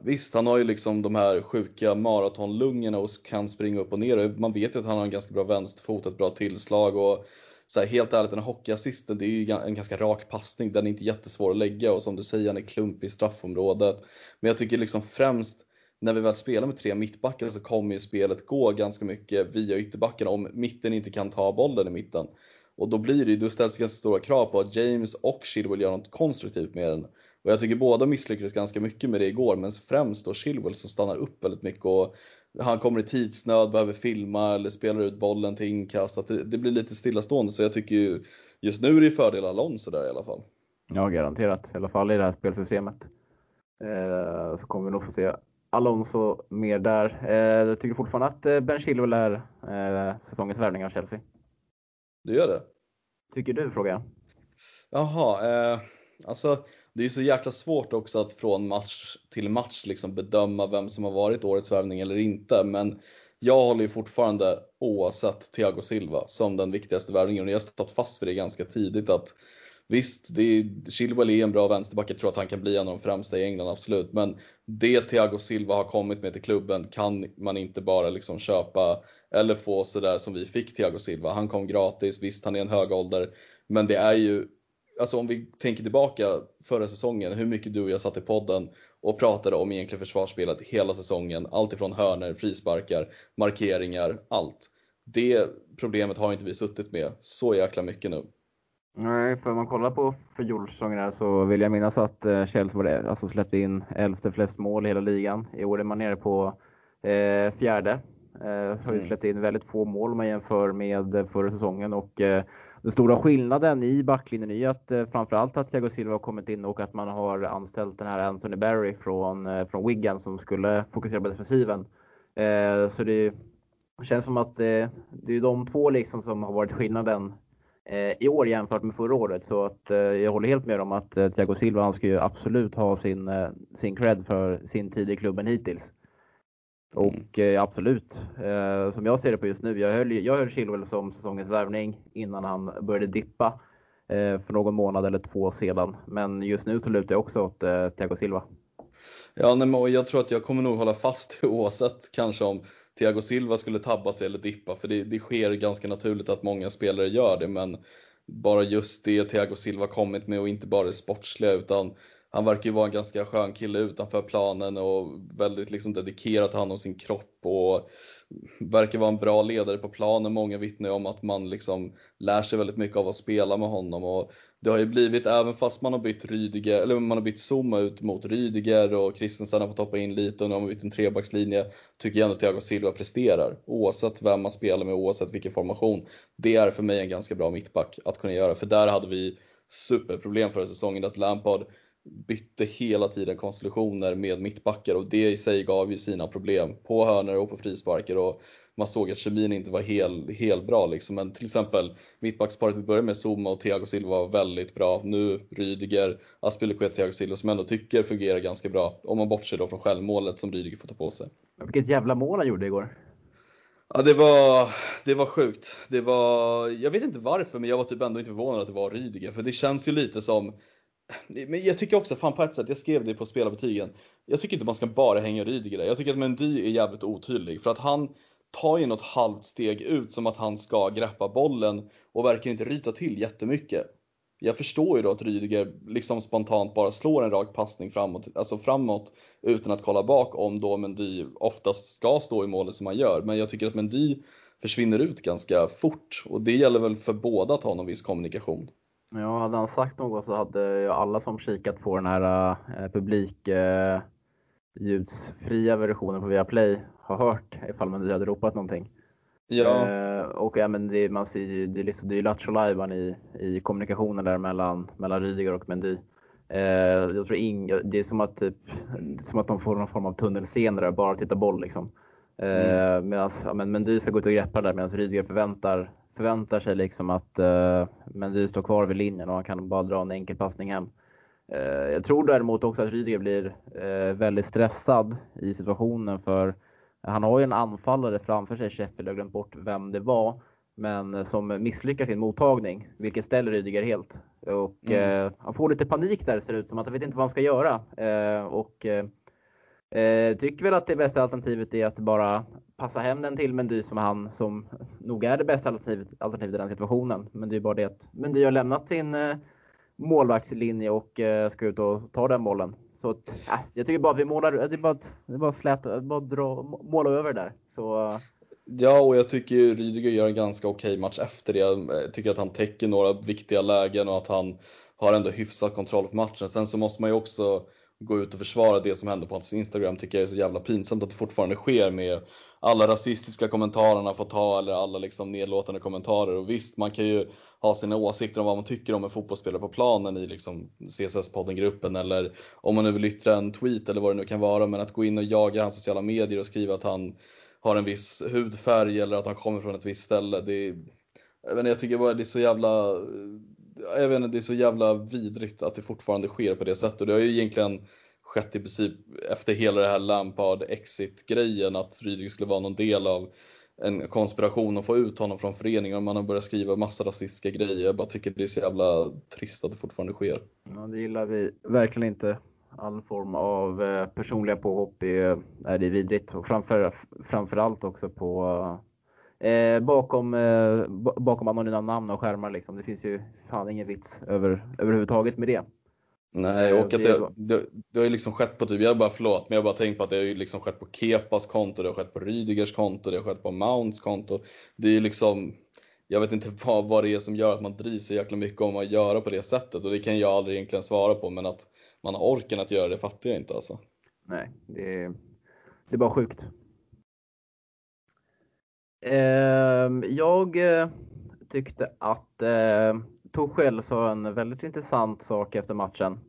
Visst, han har ju liksom de här sjuka maratonlungorna och kan springa upp och ner. Man vet ju att han har en ganska bra vänsterfot, ett bra tillslag och så här, helt ärligt, den här hockeyassisten, det är ju en ganska rak passning. Den är inte jättesvår att lägga och som du säger, han är klumpig i straffområdet. Men jag tycker liksom främst när vi väl spelar med tre mittbackar så kommer ju spelet gå ganska mycket via ytterbackarna om mitten inte kan ta bollen i mitten. Och då blir det ju, då ställs ganska stora krav på att James och Chilwell gör något konstruktivt med den. Och jag tycker båda misslyckades ganska mycket med det igår, men främst då Chilwell som stannar upp väldigt mycket och han kommer i tidsnöd, behöver filma eller spelar ut bollen till inkast. Att det, det blir lite stillastående så jag tycker ju just nu är det fördel Alonso där i alla fall. Ja, garanterat. I alla fall i det här spelsystemet. Eh, så kommer vi nog få se Alonso mer där. Eh, jag tycker fortfarande att eh, Ben Chilwell är eh, säsongens värvning av Chelsea. Du gör det? Tycker du, frågar jag. Jaha, eh, alltså det är ju så jäkla svårt också att från match till match liksom bedöma vem som har varit årets värvning eller inte. Men jag håller ju fortfarande, oavsett Thiago Silva, som den viktigaste värvningen. Och jag har stått fast för det ganska tidigt att Visst, det är, Chilwell är en bra vänsterback, jag tror att han kan bli en av de främsta i England, absolut. Men det Thiago Silva har kommit med till klubben kan man inte bara liksom köpa eller få sådär som vi fick Thiago Silva. Han kom gratis, visst han är en hög ålder, men det är ju Alltså om vi tänker tillbaka förra säsongen, hur mycket du och jag satt i podden och pratade om egentligen försvarsspelet hela säsongen. Allt ifrån hörner, frisparkar, markeringar, allt. Det problemet har inte vi suttit med så jäkla mycket nu. Nej, för om man kollar på fjolårssäsongen så vill jag minnas att eh, Chelsea var det, alltså släppte in elfte flest mål i hela ligan. I år är man nere på eh, fjärde. Eh, har ju mm. släppt in väldigt få mål om man jämför med förra säsongen och eh, den stora skillnaden i backlinjen är att eh, framförallt att Thiago Silva har kommit in och att man har anställt den här Anthony Barry från, eh, från Wigan som skulle fokusera på defensiven. Eh, så det känns som att det är de två liksom som har varit skillnaden i år jämfört med förra året. Så att jag håller helt med om att Thiago Silva han ska ju absolut ha sin, sin cred för sin tid i klubben hittills. Mm. Och eh, absolut, eh, som jag ser det på just nu. Jag höll, jag höll Chilwell som säsongens värvning innan han började dippa eh, för någon månad eller två sedan. Men just nu så lutar jag också åt eh, Thiago Silva. Ja, nej, jag tror att jag kommer nog hålla fast oavsett kanske om Thiago Silva skulle tabba sig eller dippa, för det, det sker ganska naturligt att många spelare gör det, men bara just det Thiago Silva kommit med och inte bara det sportsliga utan han verkar ju vara en ganska skön kille utanför planen och väldigt liksom dedikerad till hand om sin kropp och verkar vara en bra ledare på planen. Många vittnar ju om att man liksom lär sig väldigt mycket av att spela med honom och det har ju blivit, även fast man har bytt Rydiger, eller man har bytt Zuma ut mot Rydiger och Christensen har fått hoppa in lite och nu har man bytt en trebackslinje, tycker jag ändå att Thiago Silva presterar. Oavsett vem man spelar med, oavsett vilken formation. Det är för mig en ganska bra mittback att kunna göra, för där hade vi superproblem förra säsongen att Lampard bytte hela tiden konstellationer med mittbackar och det i sig gav ju sina problem på hörnor och på frisparkar och man såg att kemin inte var hel, hel bra liksom. Men till exempel mittbacksparet vi började med, Zuma och Thiago Silva var väldigt bra. Nu Rydiger, Aspilicueta, Thiago Silva som ändå tycker fungerar ganska bra. Om man bortser då från självmålet som Rydiger får ta på sig. Vilket jävla mål han gjorde igår. Ja det var, det var sjukt. Det var, jag vet inte varför men jag var typ ändå inte förvånad att det var Rydiger för det känns ju lite som men jag tycker också, fan på ett sätt, jag skrev det på spelarbetygen. Jag tycker inte man ska bara hänga Rydiger där. Jag tycker att Mendy är jävligt otydlig för att han tar ju något halvt steg ut som att han ska greppa bollen och verkar inte ryta till jättemycket. Jag förstår ju då att Rydiger liksom spontant bara slår en rak passning framåt, alltså framåt utan att kolla bak om då Mendy oftast ska stå i målet som han gör. Men jag tycker att Mendy försvinner ut ganska fort och det gäller väl för båda att ha någon viss kommunikation. Ja, hade han sagt något så hade alla som kikat på den här eh, publik eh, ljudsfria versionen på Viaplay har hört ifall man hade ropat någonting. Ja. Eh, och ja, men det, man ser ju, det liksom, det är Lattjo i, i kommunikationen där mellan, mellan Rydiger och Mendy. Eh, jag tror ing, det är som att, typ, som att de får någon form av tunnelseende där, bara titta boll liksom. Eh, mm. Medans, ja, men Mendy ska gå ut och greppa där medan Rydiger förväntar förväntar sig liksom att uh, Mendy står kvar vid linjen och han kan bara dra en enkel passning hem. Uh, jag tror däremot också att Rydiger blir uh, väldigt stressad i situationen för han har ju en anfallare framför sig, Sheffield, jag glömt bort vem det var, men som misslyckas en mottagning, vilket ställer Rydiger helt. Och mm. han får lite panik där ser det ut som, att han vet inte vad han ska göra. och Eh, tycker väl att det bästa alternativet är att bara passa hem den till Mendy som han som nog är det bästa alternativet, alternativet i den situationen. Men det är bara det att Mendy har lämnat sin eh, målvaktslinje och eh, ska ut och ta den bollen. Så att, äh, jag tycker bara att vi målar, det är bara, det är bara slät, bara dra, måla över där. Så. Eh. Ja, och jag tycker Rydiger gör en ganska okej match efter det. Jag tycker att han täcker några viktiga lägen och att han har ändå hyfsat kontroll på matchen. Sen så måste man ju också gå ut och försvara det som hände på hans Instagram tycker jag är så jävla pinsamt att det fortfarande sker med alla rasistiska kommentarer han får ta eller alla liksom nedlåtande kommentarer. Och visst, man kan ju ha sina åsikter om vad man tycker om en fotbollsspelare på planen i liksom CSS-podden-gruppen eller om man nu vill yttra en tweet eller vad det nu kan vara. Men att gå in och jaga hans sociala medier och skriva att han har en viss hudfärg eller att han kommer från ett visst ställe. Det är, jag, vet inte, jag tycker bara det är så jävla jag vet inte, det är så jävla vidrigt att det fortfarande sker på det sättet. Det har ju egentligen skett i princip efter hela det här Lampard exit grejen att Rydiger skulle vara någon del av en konspiration och få ut honom från föreningen och man har börjat skriva massa rasistiska grejer. Jag bara tycker det är så jävla trist att det fortfarande sker. Ja, det gillar vi verkligen inte. All form av eh, personliga påhopp är, är det vidrigt och framför, framförallt också på eh, bakom, eh, bakom anonyma namn och skärmar liksom. Det finns ju fan ingen vits över, överhuvudtaget med det. Nej, eh, och att det, det, det har ju liksom skett på typ, jag bara förlåt, men jag bara tänkt på att det har ju liksom skett på Kepas konto, det har skett på Rydigers konto, det har skett på Mounts konto. Det är ju liksom, jag vet inte vad, vad det är som gör att man drivs så jäkla mycket om att göra på det sättet och det kan jag aldrig egentligen svara på, men att man har orken att göra det fattar jag inte alltså. Nej, det är, det är bara sjukt. Ehm, jag eh, tyckte att eh, Torshäll sa en väldigt intressant sak efter matchen.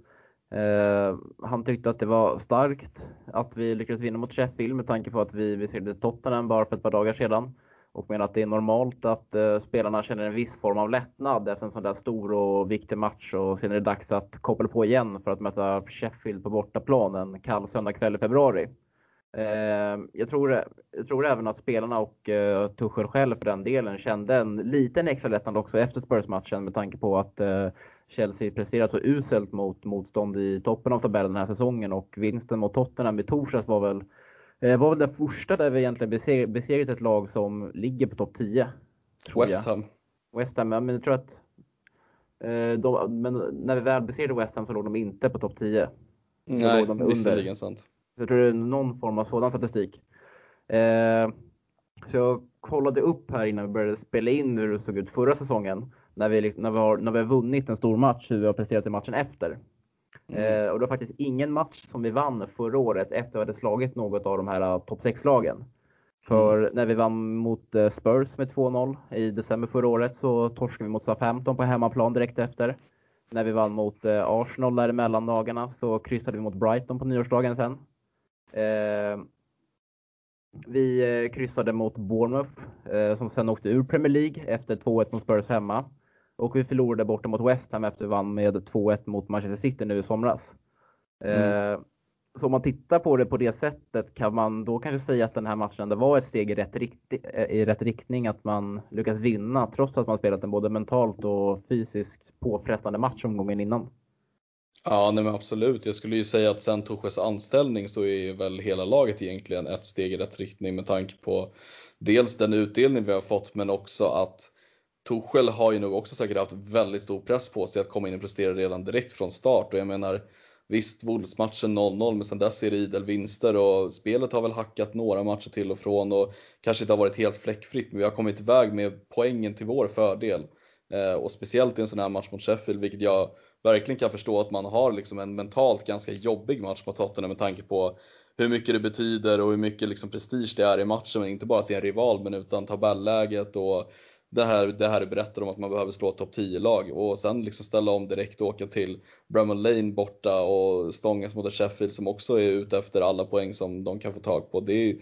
Eh, han tyckte att det var starkt att vi lyckades vinna mot Sheffield med tanke på att vi besegrade Tottenham bara för ett par dagar sedan. Och menar att det är normalt att eh, spelarna känner en viss form av lättnad efter en sån där stor och viktig match och sen är det dags att koppla på igen för att möta Sheffield på bortaplan en kall söndagkväll i februari. Eh, jag tror, jag tror även att spelarna och uh, Tuchel själv för den delen kände en liten extra lättnad också efter Spurs-matchen med tanke på att uh, Chelsea presterat så uselt mot motstånd i toppen av tabellen den här säsongen och vinsten mot Tottenham i torsdags var väl, uh, var väl den första där vi egentligen beseg besegrat ett lag som ligger på topp 10. West Ham. West Ham, ja, men jag tror att de, men när vi väl besegrade West Ham så låg de inte på topp 10. Nej, visserligen sant. Jag tror det är någon form av sådan statistik. Eh, så jag kollade upp här innan vi började spela in hur det såg ut förra säsongen. När vi, liksom, när vi, har, när vi har vunnit en stor match, hur vi har presterat i matchen efter. Mm. Eh, och det var faktiskt ingen match som vi vann förra året efter att vi hade slagit något av de här uh, topp 6-lagen. För mm. när vi vann mot uh, Spurs med 2-0 i december förra året så torskade vi mot Southampton på hemmaplan direkt efter. När vi vann mot uh, Arsenal där i mellandagarna så kryssade vi mot Brighton på nyårsdagen sen. Eh, vi eh, kryssade mot Bournemouth eh, som sen åkte ur Premier League efter 2-1 mot Spurs hemma. Och vi förlorade borta mot West Ham efter vi vann med 2-1 mot Manchester City nu i somras. Mm. Så om man tittar på det på det sättet kan man då kanske säga att den här matchen det var ett steg i rätt, i rätt riktning. Att man lyckas vinna trots att man spelat en både mentalt och fysiskt påfrestande match omgången innan. Ja, nej men absolut. Jag skulle ju säga att sen Torsches anställning så är väl hela laget egentligen ett steg i rätt riktning med tanke på dels den utdelning vi har fått men också att Torshäll har ju nog också säkert haft väldigt stor press på sig att komma in och prestera redan direkt från start och jag menar Visst, Wolves-matchen 0-0 men sen dess är det idel vinster och spelet har väl hackat några matcher till och från och kanske inte har varit helt fläckfritt men vi har kommit iväg med poängen till vår fördel. Eh, och speciellt i en sån här match mot Sheffield vilket jag verkligen kan förstå att man har liksom en mentalt ganska jobbig match mot Tottenham med tanke på hur mycket det betyder och hur mycket liksom prestige det är i matchen. Men inte bara att det är en rival men utan tabelläget och det här, det här berättar om att man behöver slå topp 10-lag och sen liksom ställa om direkt och åka till Bramall Lane borta och stångas mot ett Sheffield som också är ute efter alla poäng som de kan få tag på. Det är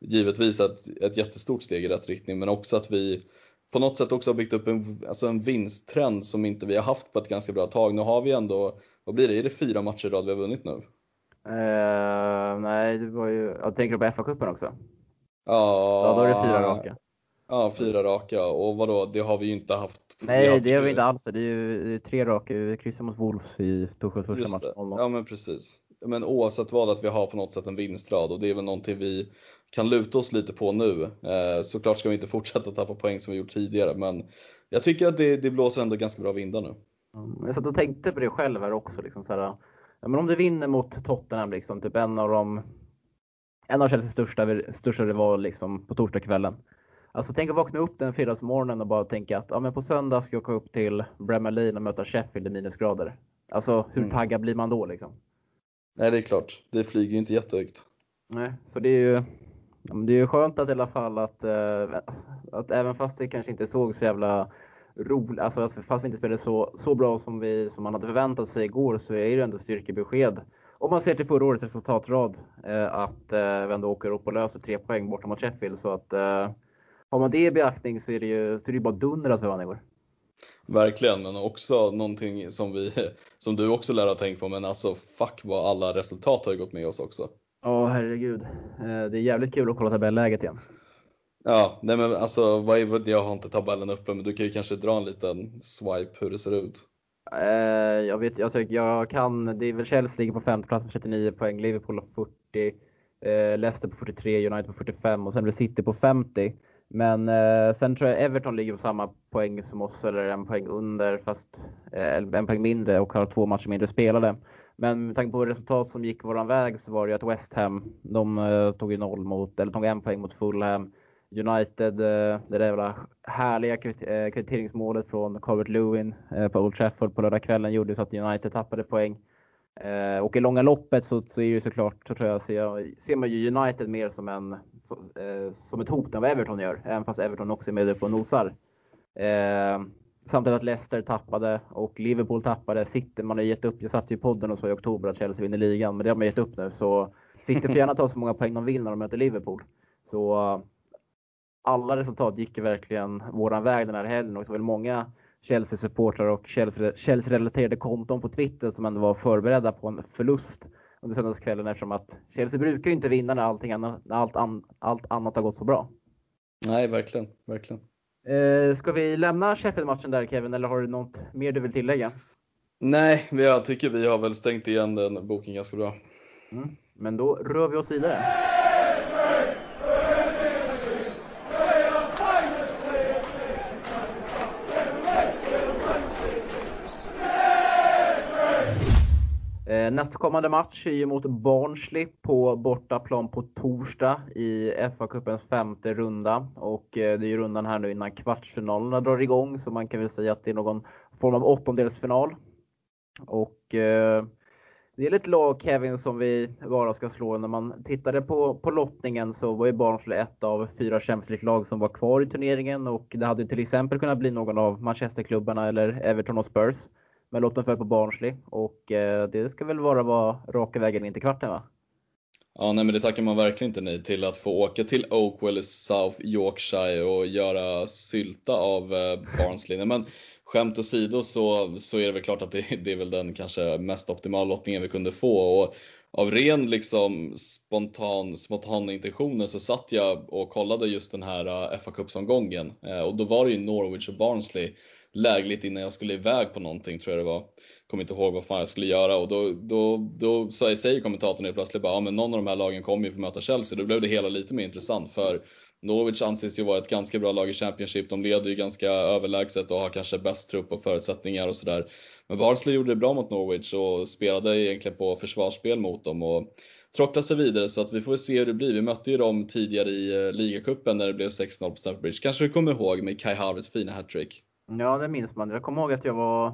givetvis ett, ett jättestort steg i rätt riktning men också att vi på något sätt också har byggt upp en, alltså en vinsttrend som inte vi har haft på ett ganska bra tag. Nu har vi ändå, vad blir det, är det fyra matcher i rad vi har vunnit nu? Uh, nej, det var ju, jag tänker på FA-cupen också? Ja, ja, då är det fyra raka. Ja, fyra raka och vadå, det har vi ju inte haft. Nej, det har vi inte alls. Det är ju tre raka. Vi kryssar mot Wolves i Torshälls första match. Ja, men precis. Men oavsett vad, att vi har på något sätt en vinstrad och det är väl någonting vi kan luta oss lite på nu. Eh, såklart ska vi inte fortsätta tappa poäng som vi gjort tidigare, men jag tycker att det, det blåser ändå ganska bra vindar nu. Jag satt och tänkte på det själv här också. Liksom så här, ja, men om du vinner mot Tottenham, liksom, typ en av de en av Chelseas största, största rival liksom, på torsdagskvällen. Alltså tänk att vakna upp den fredagsmorgonen och bara tänka att ja, men på söndag ska jag åka upp till Bremer Lane och möta Sheffield i minusgrader. Alltså hur mm. taggad blir man då liksom? Nej, det är klart. Det flyger ju inte jättehögt. Nej, så det är ju det är ju skönt att i alla fall att, eh, att även fast det kanske inte såg så jävla roligt, alltså att fast vi inte spelade så, så bra som, vi, som man hade förväntat sig igår så är det ändå styrkebesked. Om man ser till förra årets resultatrad eh, att eh, vi ändå åker upp och löser tre poäng borta mot Sheffield. Så att eh, har man det i beaktning så är det ju så är det bara dunder att vi vann igår. Verkligen, men också någonting som, vi, som du också lär ha tänkt på, men alltså fuck vad alla resultat har gått med oss också. Ja, oh, herregud. Det är jävligt kul att kolla tabelläget igen. Ja, nej men alltså vad är, jag har inte tabellen uppe, men du kan ju kanske dra en liten swipe hur det ser ut. Eh, jag vet, alltså, jag kan, det är väl Chelsea ligger på femte plats med 39 poäng, Liverpool har 40, eh, Leicester på 43, United på 45 och sen blir City på 50. Men eh, sen tror jag Everton ligger på samma poäng som oss, eller en poäng under, fast eh, en poäng mindre och har två matcher mindre spelade. Men med tanke på resultat som gick våran väg så var det ju att West Ham, de eh, tog ju noll mot, eller tog en poäng mot Fulham. United, eh, det där jävla härliga eh, kvitteringsmålet från Calvert Lewin eh, på Old Trafford på lördag kvällen gjorde så att United tappade poäng. Eh, och i långa loppet så, så är ju såklart, så tror jag, ser, ser man ju United mer som, en, eh, som ett hot än vad Everton gör, även fast Everton också är med upp och nosar. Samtidigt att Leicester tappade och Liverpool tappade. City, man har gett upp. Jag satt ju i podden och sa i oktober att Chelsea vinner ligan, men det har man gett upp nu. Så City får gärna ta så många poäng de vill när de möter Liverpool. Så eh, alla resultat gick verkligen våran väg den här helgen och så var många Chelsea-supportrar och Chelsea-relaterade konton på Twitter som ändå var förberedda på en förlust under söndagskvällen eftersom att Chelsea brukar ju inte vinna när, allting annat, när allt, an, allt annat har gått så bra. Nej, verkligen, verkligen. Eh, ska vi lämna Sheffield-matchen där Kevin eller har du något mer du vill tillägga? Nej, jag tycker vi har väl stängt igen den boken ganska bra. Mm, men då rör vi oss vidare. Eh, nästkommande match är ju mot Barnsley på bortaplan på torsdag i FA-cupens femte runda. Och eh, det är ju rundan här nu innan kvartsfinalerna drar igång, så man kan väl säga att det är någon form av åttondelsfinal. Och eh, det är lite lag Kevin som vi bara ska slå. När man tittade på, på lottningen så var ju Barnsley ett av fyra Champions lag som var kvar i turneringen och det hade till exempel kunnat bli någon av Manchesterklubbarna eller Everton och Spurs. Men lotten föll på Barnsley och eh, det ska väl vara vara raka vägen in till kvarten va? Ja, nej men det tackar man verkligen inte nej till. Att få åka till Oakwell i South Yorkshire och göra sylta av eh, Barnsley. Nej, men skämt åsido så, så är det väl klart att det, det är väl den kanske mest optimala lottningen vi kunde få. Och av ren liksom spontan, spontana intentioner så satt jag och kollade just den här eh, fa Cups-omgången. Och då var det ju Norwich och Barnsley lägligt innan jag skulle iväg på någonting tror jag det var. Kommer inte ihåg vad fan jag skulle göra och då, då, då så säger kommentatorn helt plötsligt bara, ja men någon av de här lagen kommer ju få möta Chelsea. Då blev det hela lite mer intressant för Norwich anses ju vara ett ganska bra lag i Championship. De leder ju ganska överlägset och har kanske bäst trupp och förutsättningar och sådär. Men Barnsley gjorde det bra mot Norwich och spelade egentligen på försvarsspel mot dem och tråcklade sig vidare så att vi får se hur det blir. Vi mötte ju dem tidigare i eh, ligacupen när det blev 6-0 på Stamford Bridge. Kanske du kommer ihåg med Kai Havertz fina hattrick? Ja, det minns man. Jag kommer ihåg att jag var,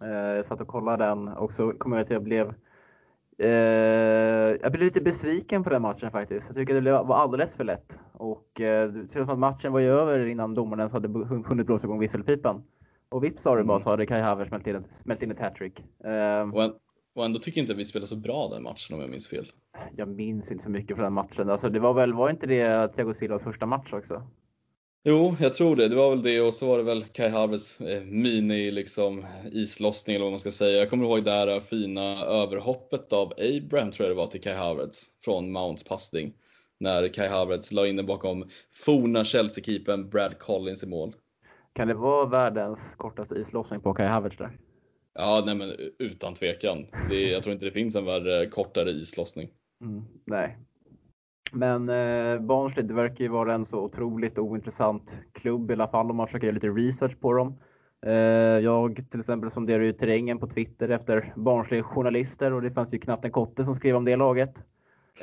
eh, satt och kollade den och så kommer jag ihåg att jag blev eh, jag blev lite besviken på den matchen faktiskt. Jag tycker det var alldeles för lätt. Och eh, det ser ut som att matchen var ju över innan domaren ens hade hunnit blåsa igång visselpipan. Och vips sa det bara mm. så hade Kai Havertz smält in, smält in ett hattrick. Eh, och ändå tycker jag inte att vi spelade så bra den matchen om jag minns fel. Jag minns inte så mycket från den matchen. Alltså, det var väl, var inte det Thiago Silvas första match också? Jo, jag tror det. Det var väl det och så var det väl Kai Havertz eh, mini liksom, islossning eller vad man ska säga. Jag kommer ihåg det här fina överhoppet av Abraham tror jag det var till Kai Havertz från Mounts passning. När Kai Havertz la in den bakom forna Chelsea-keepern Brad Collins i mål. Kan det vara världens kortaste islossning på Kai Havertz där? Ja, nej men utan tvekan. Det, jag tror inte det finns en värre, kortare islossning. Mm, nej, men eh, Barnsley, det verkar ju vara en så otroligt ointressant klubb i alla fall om man försöker göra lite research på dem. Eh, jag till exempel sonderar ju terrängen på Twitter efter Barnsley-journalister och det fanns ju knappt en kotte som skrev om det laget.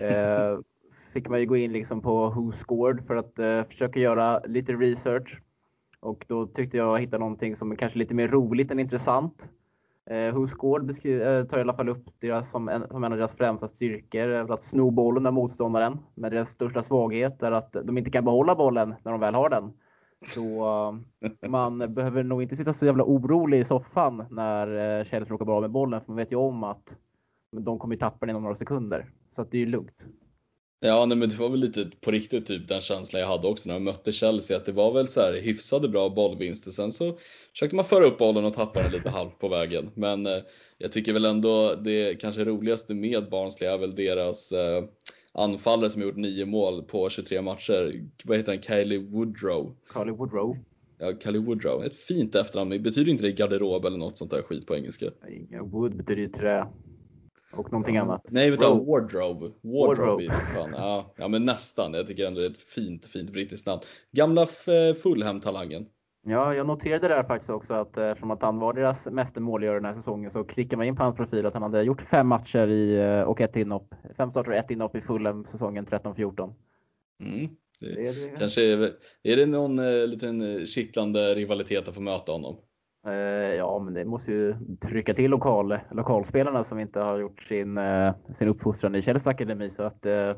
Eh, fick man ju gå in liksom på Who Scored för att eh, försöka göra lite research. Och då tyckte jag hittade någonting som är kanske lite mer roligt än intressant. Eh, Husgård eh, tar i alla fall upp deras som en, som en av deras främsta styrkor, eh, att sno bollen av motståndaren. Men deras största svaghet är att de inte kan behålla bollen när de väl har den. Så eh, man behöver nog inte sitta så jävla orolig i soffan när eh, Chelsea råkar bra med bollen, för man vet ju om att de kommer tappa den inom några sekunder. Så att det är ju lugnt. Ja, nej, men det var väl lite på riktigt typ den känslan jag hade också när jag mötte Chelsea, att det var väl så här hyfsade bra bollvinster. Sen så försökte man föra upp bollen och tappa den lite halvt på vägen. Men eh, jag tycker väl ändå det kanske roligaste med Barnsley är väl deras eh, anfallare som gjort nio mål på 23 matcher. Vad heter han? Kylie Woodrow. Kylie Woodrow. Ja, Kylie Woodrow. Ett fint efternamn. Det betyder inte det garderob eller något sånt där skit på engelska? Wood betyder ju trä. Och någonting annat. Nej, du, wardrobe. Wardrobe. wardrobe. Ja, ja, men nästan. Jag tycker ändå det är ett fint, fint brittiskt namn. Gamla Fulham-talangen. Ja, jag noterade där faktiskt också att eh, eftersom att han var deras mesta målgörare den här säsongen så klickade man in på hans profil att han hade gjort fem matcher i, eh, och ett inhopp. Fem starter och ett inhopp i Fulham säsongen 13-14. Mm. Det, det, det, kanske är, är det någon eh, liten kittlande rivalitet att få möta honom? Eh, ja, men det måste ju trycka till lokal, lokalspelarna som inte har gjort sin, eh, sin uppfostran i Chelsea Akademi. Så att eh,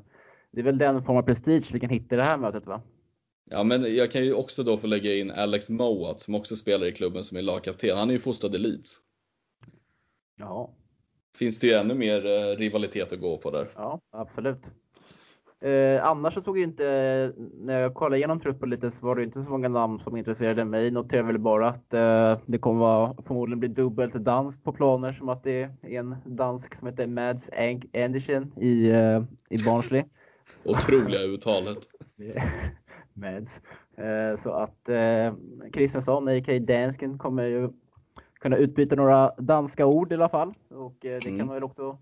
det är väl den form av prestige vi kan hitta i det här mötet va? Ja, men jag kan ju också då få lägga in Alex Mowat som också spelar i klubben som är lagkapten. Han är ju fostrad i Leeds. Ja. Finns det ju ännu mer rivalitet att gå på där. Ja, absolut. Eh, annars så såg jag inte, när jag kollade igenom truppen lite så var det inte så många namn som intresserade mig. Noterade väl bara att eh, det kommer vara, förmodligen bli dubbelt danskt på planer som att det är en dansk som heter Mads Andersen i, eh, i Barnsley. Otroliga uttalet. Mads. Eh, så att eh, Kristensson, a.k.a. Dansken, kommer ju kunna utbyta några danska ord i alla fall. Och eh, det mm. kan man väl också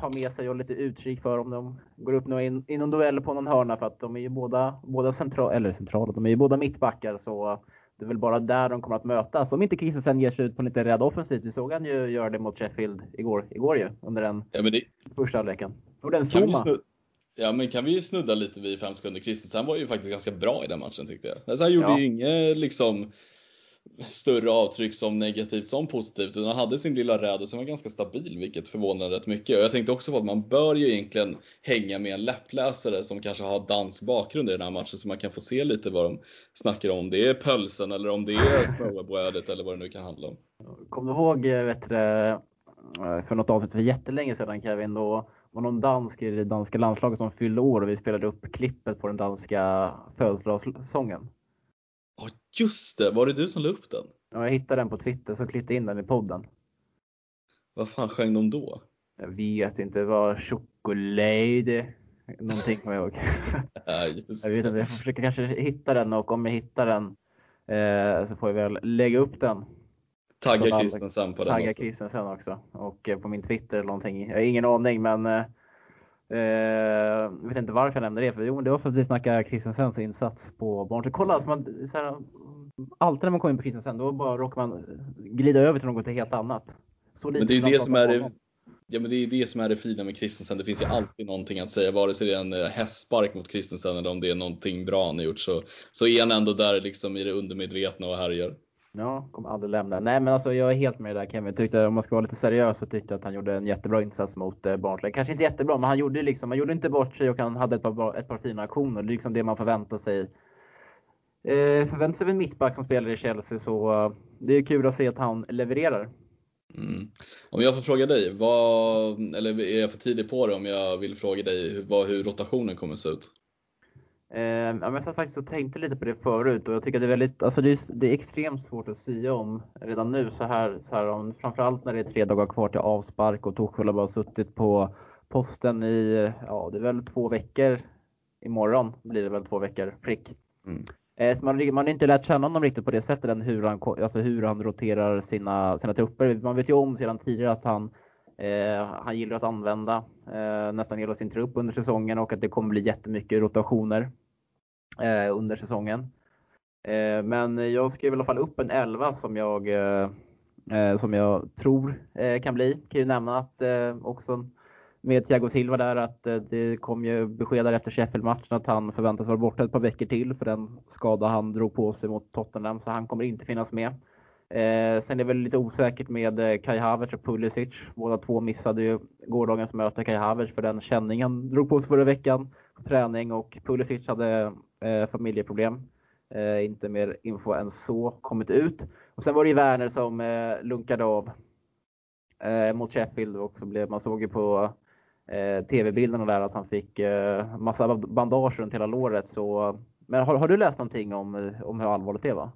ta med sig och lite utkik för om de går upp in, i någon duell på någon hörna för att de är ju båda, båda central, eller centrala, de är ju båda mittbackar så det är väl bara där de kommer att mötas. Om inte Christensen ger sig ut på lite rädd offensivt. Vi såg han ju göra det mot Sheffield igår, igår ju under den ja, det... första halvleken. Ja men kan vi snudda lite vid fem sekunder. Christensen var ju faktiskt ganska bra i den matchen tyckte jag. Alltså, han gjorde ja. ju inget liksom större avtryck som negativt som positivt. Utan han hade sin lilla räd som var ganska stabil, vilket förvånade rätt mycket. Och jag tänkte också på att man bör ju egentligen hänga med en läppläsare som kanske har dansk bakgrund i den här matchen så man kan få se lite vad de snackar om. Det är pölsen eller om det är smörbrödet eller vad det nu kan handla om. Kommer du ihåg eh, vet du, eh, för något avsnitt för jättelänge sedan Kevin, då var någon dansk i det danska landslaget som fyllde år och vi spelade upp klippet på den danska födelsedagssången. Just det, var det du som la upp den? Ja, jag hittade den på Twitter så klippte in den i podden. Vad fan sjöng de då? Jag vet inte, det var choklad. Någonting kommer jag ihåg. ja, jag vet inte, jag får försöka kanske hitta den och om jag hittar den eh, så får jag väl lägga upp den. Tagga Kristensen på den Tagga Kristensen också. Och eh, på min Twitter eller någonting. Jag har ingen aning men Eh, jag vet inte varför jag nämnde det, för jo, det var för att vi snackade Christensens insats på Barnsley. Kolla, alltså man, så här, alltid när man kommer in på Christensen, då bara råkar man glida över till något helt annat. Så men det är det som är det, ja, men det är det som är det fina med Christensen. Det finns ju alltid någonting att säga, vare sig det är en eh, hästspark mot Christensen eller om det är någonting bra han har gjort, så, så är han ändå där liksom i det undermedvetna och härjar. Ja, kommer aldrig lämna. Nej, men alltså jag är helt med där Kevin. Tyckte, om man ska vara lite seriös så tyckte jag att han gjorde en jättebra insats mot eh, Barnsley. Kanske inte jättebra, men han gjorde liksom, han gjorde inte bort sig och han hade ett par, ett par fina aktioner. Det är liksom det man förväntar sig. Eh, förväntar sig en mittback som spelar i Chelsea så uh, det är kul att se att han levererar. Mm. Om jag får fråga dig, vad, eller är jag för tidig på det om jag vill fråga dig hur, vad, hur rotationen kommer att se ut? Eh, jag satt faktiskt och tänkte lite på det förut och jag tycker det är väldigt, alltså det är, det är extremt svårt att säga om redan nu så här, så här om, framförallt när det är tre dagar kvar till avspark och har bara suttit på posten i, ja det är väl två veckor imorgon blir det väl två veckor prick. Mm. Eh, så man, man har inte lärt känna honom riktigt på det sättet än hur han, alltså hur han roterar sina, sina trupper. Man vet ju om sedan tidigare att han Eh, han gillar att använda eh, nästan hela sin trupp under säsongen och att det kommer bli jättemycket rotationer eh, under säsongen. Men jag skrev i alla fall upp en 11 som jag, som jag tror kan bli. Kan ju nämna att också med Thiago Silva där att det kom ju besked efter Sheffield-matchen att han förväntas vara borta ett par veckor till för den skada han drog på sig mot Tottenham så han kommer inte finnas med. Eh, sen är det väl lite osäkert med eh, Kai Havertz och Pulisic. Båda två missade ju gårdagens möte. Kai Havertz för den känningen drog på sig förra veckan på träning och Pulisic hade eh, familjeproblem. Eh, inte mer info än så kommit ut. Och sen var det ju Werner som eh, lunkade av eh, mot Sheffield och så blev, man såg ju på eh, tv-bilderna där att han fick eh, massa bandage runt hela låret. Så, men har, har du läst någonting om, om hur allvarligt det var?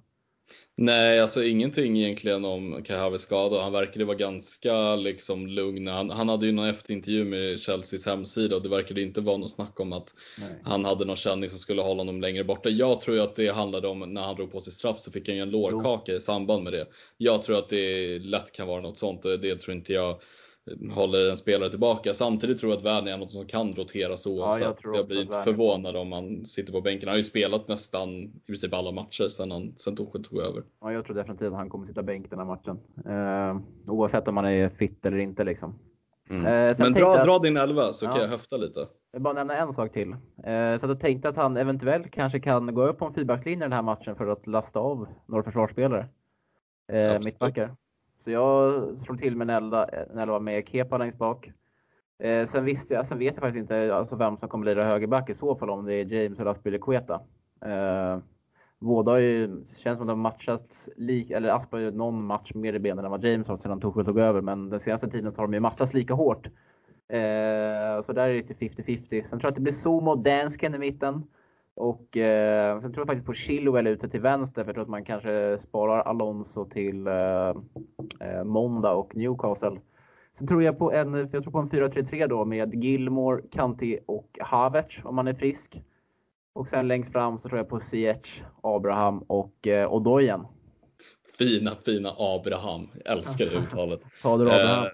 Nej, alltså ingenting egentligen om Kai Havertz skada. Han verkade vara ganska liksom lugn. Han, han hade ju någon efterintervju med Chelseas hemsida och det verkade inte vara något snack om att Nej. han hade någon känning som skulle hålla honom längre borta. Jag tror ju att det handlade om när han drog på sig straff så fick han ju en lårkaka i samband med det. Jag tror att det lätt kan vara något sånt. Det tror inte jag håller en spelare tillbaka. Samtidigt tror jag att Werner är något som kan roteras oavsett. Ja, jag, jag blir inte förvånad om han sitter på bänken. Han har ju spelat nästan i princip alla matcher sedan, han, sedan Tuchel tog över. Ja, jag tror definitivt att han kommer sitta bänk den här matchen. Eh, oavsett om han är fit eller inte liksom. Mm. Eh, Men dra, att, dra din elva så ja, kan jag höfta lite. Jag vill bara nämna en sak till. Eh, så jag tänkte att han eventuellt kanske kan gå upp på en fyrbackslinje den här matchen för att lasta av några försvarsspelare. Eh, mittbackar. Så jag slår till med en elva eh, med Kepa längst bak. Eh, sen, visste jag, sen vet jag faktiskt inte alltså vem som kommer lira högerback i så fall, om det är James eller Aspilicueta. Eh, båda har ju, känns som att de matchats, lik, eller Asp har ju någon match mer i benen än vad James har sedan Tuchel tog över, men den senaste tiden så har de ju matchats lika hårt. Eh, så där är det lite 50-50. Sen tror jag att det blir Zoom och Dansken i mitten. Och eh, sen tror jag faktiskt på Chilwell ute till vänster för jag tror att man kanske sparar Alonso till eh, eh måndag och Newcastle. Sen tror jag på en, jag tror på en 4-3-3 då med Gilmore, Kanti och Havertz om man är frisk. Och sen längst fram så tror jag på Ziyech, Abraham och eh, Odoyen. Fina, fina Abraham. Jag älskar det uttalet. Eh,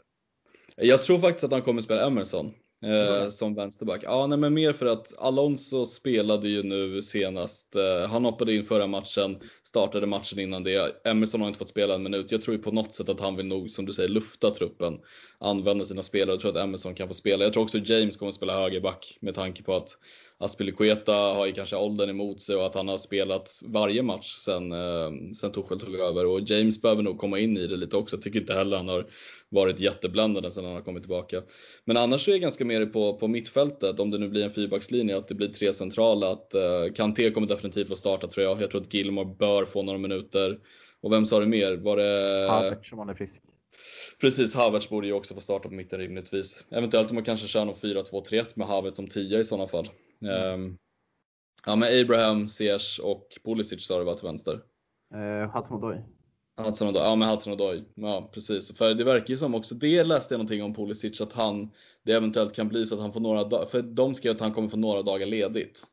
jag tror faktiskt att han kommer spela Emerson eh, som vänsterback. Ja, nej, men mer för att Alonso spelade ju nu senast. Eh, han hoppade in förra matchen, startade matchen innan det. Emerson har inte fått spela en minut. Jag tror ju på något sätt att han vill nog, som du säger, lufta truppen. Använda sina spelare. Jag tror att Emerson kan få spela. Jag tror också James kommer att spela högerback med tanke på att Aspilicueta har ju kanske åldern emot sig och att han har spelat varje match sen, eh, sen Tuchel tog över. Och James behöver nog komma in i det lite också. Jag tycker inte heller han har varit jättebländande sen han har kommit tillbaka. Men annars är jag ganska mer på, på mittfältet, om det nu blir en fyrbackslinje, att det blir tre centrala. Att uh, Kanté kommer definitivt få starta tror jag. Jag tror att Gilmore bör få några minuter. Och vem sa du mer? Var det... Havertz om han är frisk. Precis, Havertz borde ju också få starta på mitten rimligtvis. Eventuellt om man kanske kör någon 4-2-3-1 med Havertz som 10 i sådana fall. Mm. Um, ja men Abraham, Ziyech och Pulisic sa du var till vänster. Hudson-Odoi. Hudson Odoi, ja men Hudson Odoi, ja precis. För det verkar ju som också, det läste jag någonting om Pulisic, att han, det eventuellt kan bli så att han får några dagar, för de skrev att han kommer få några dagar ledigt.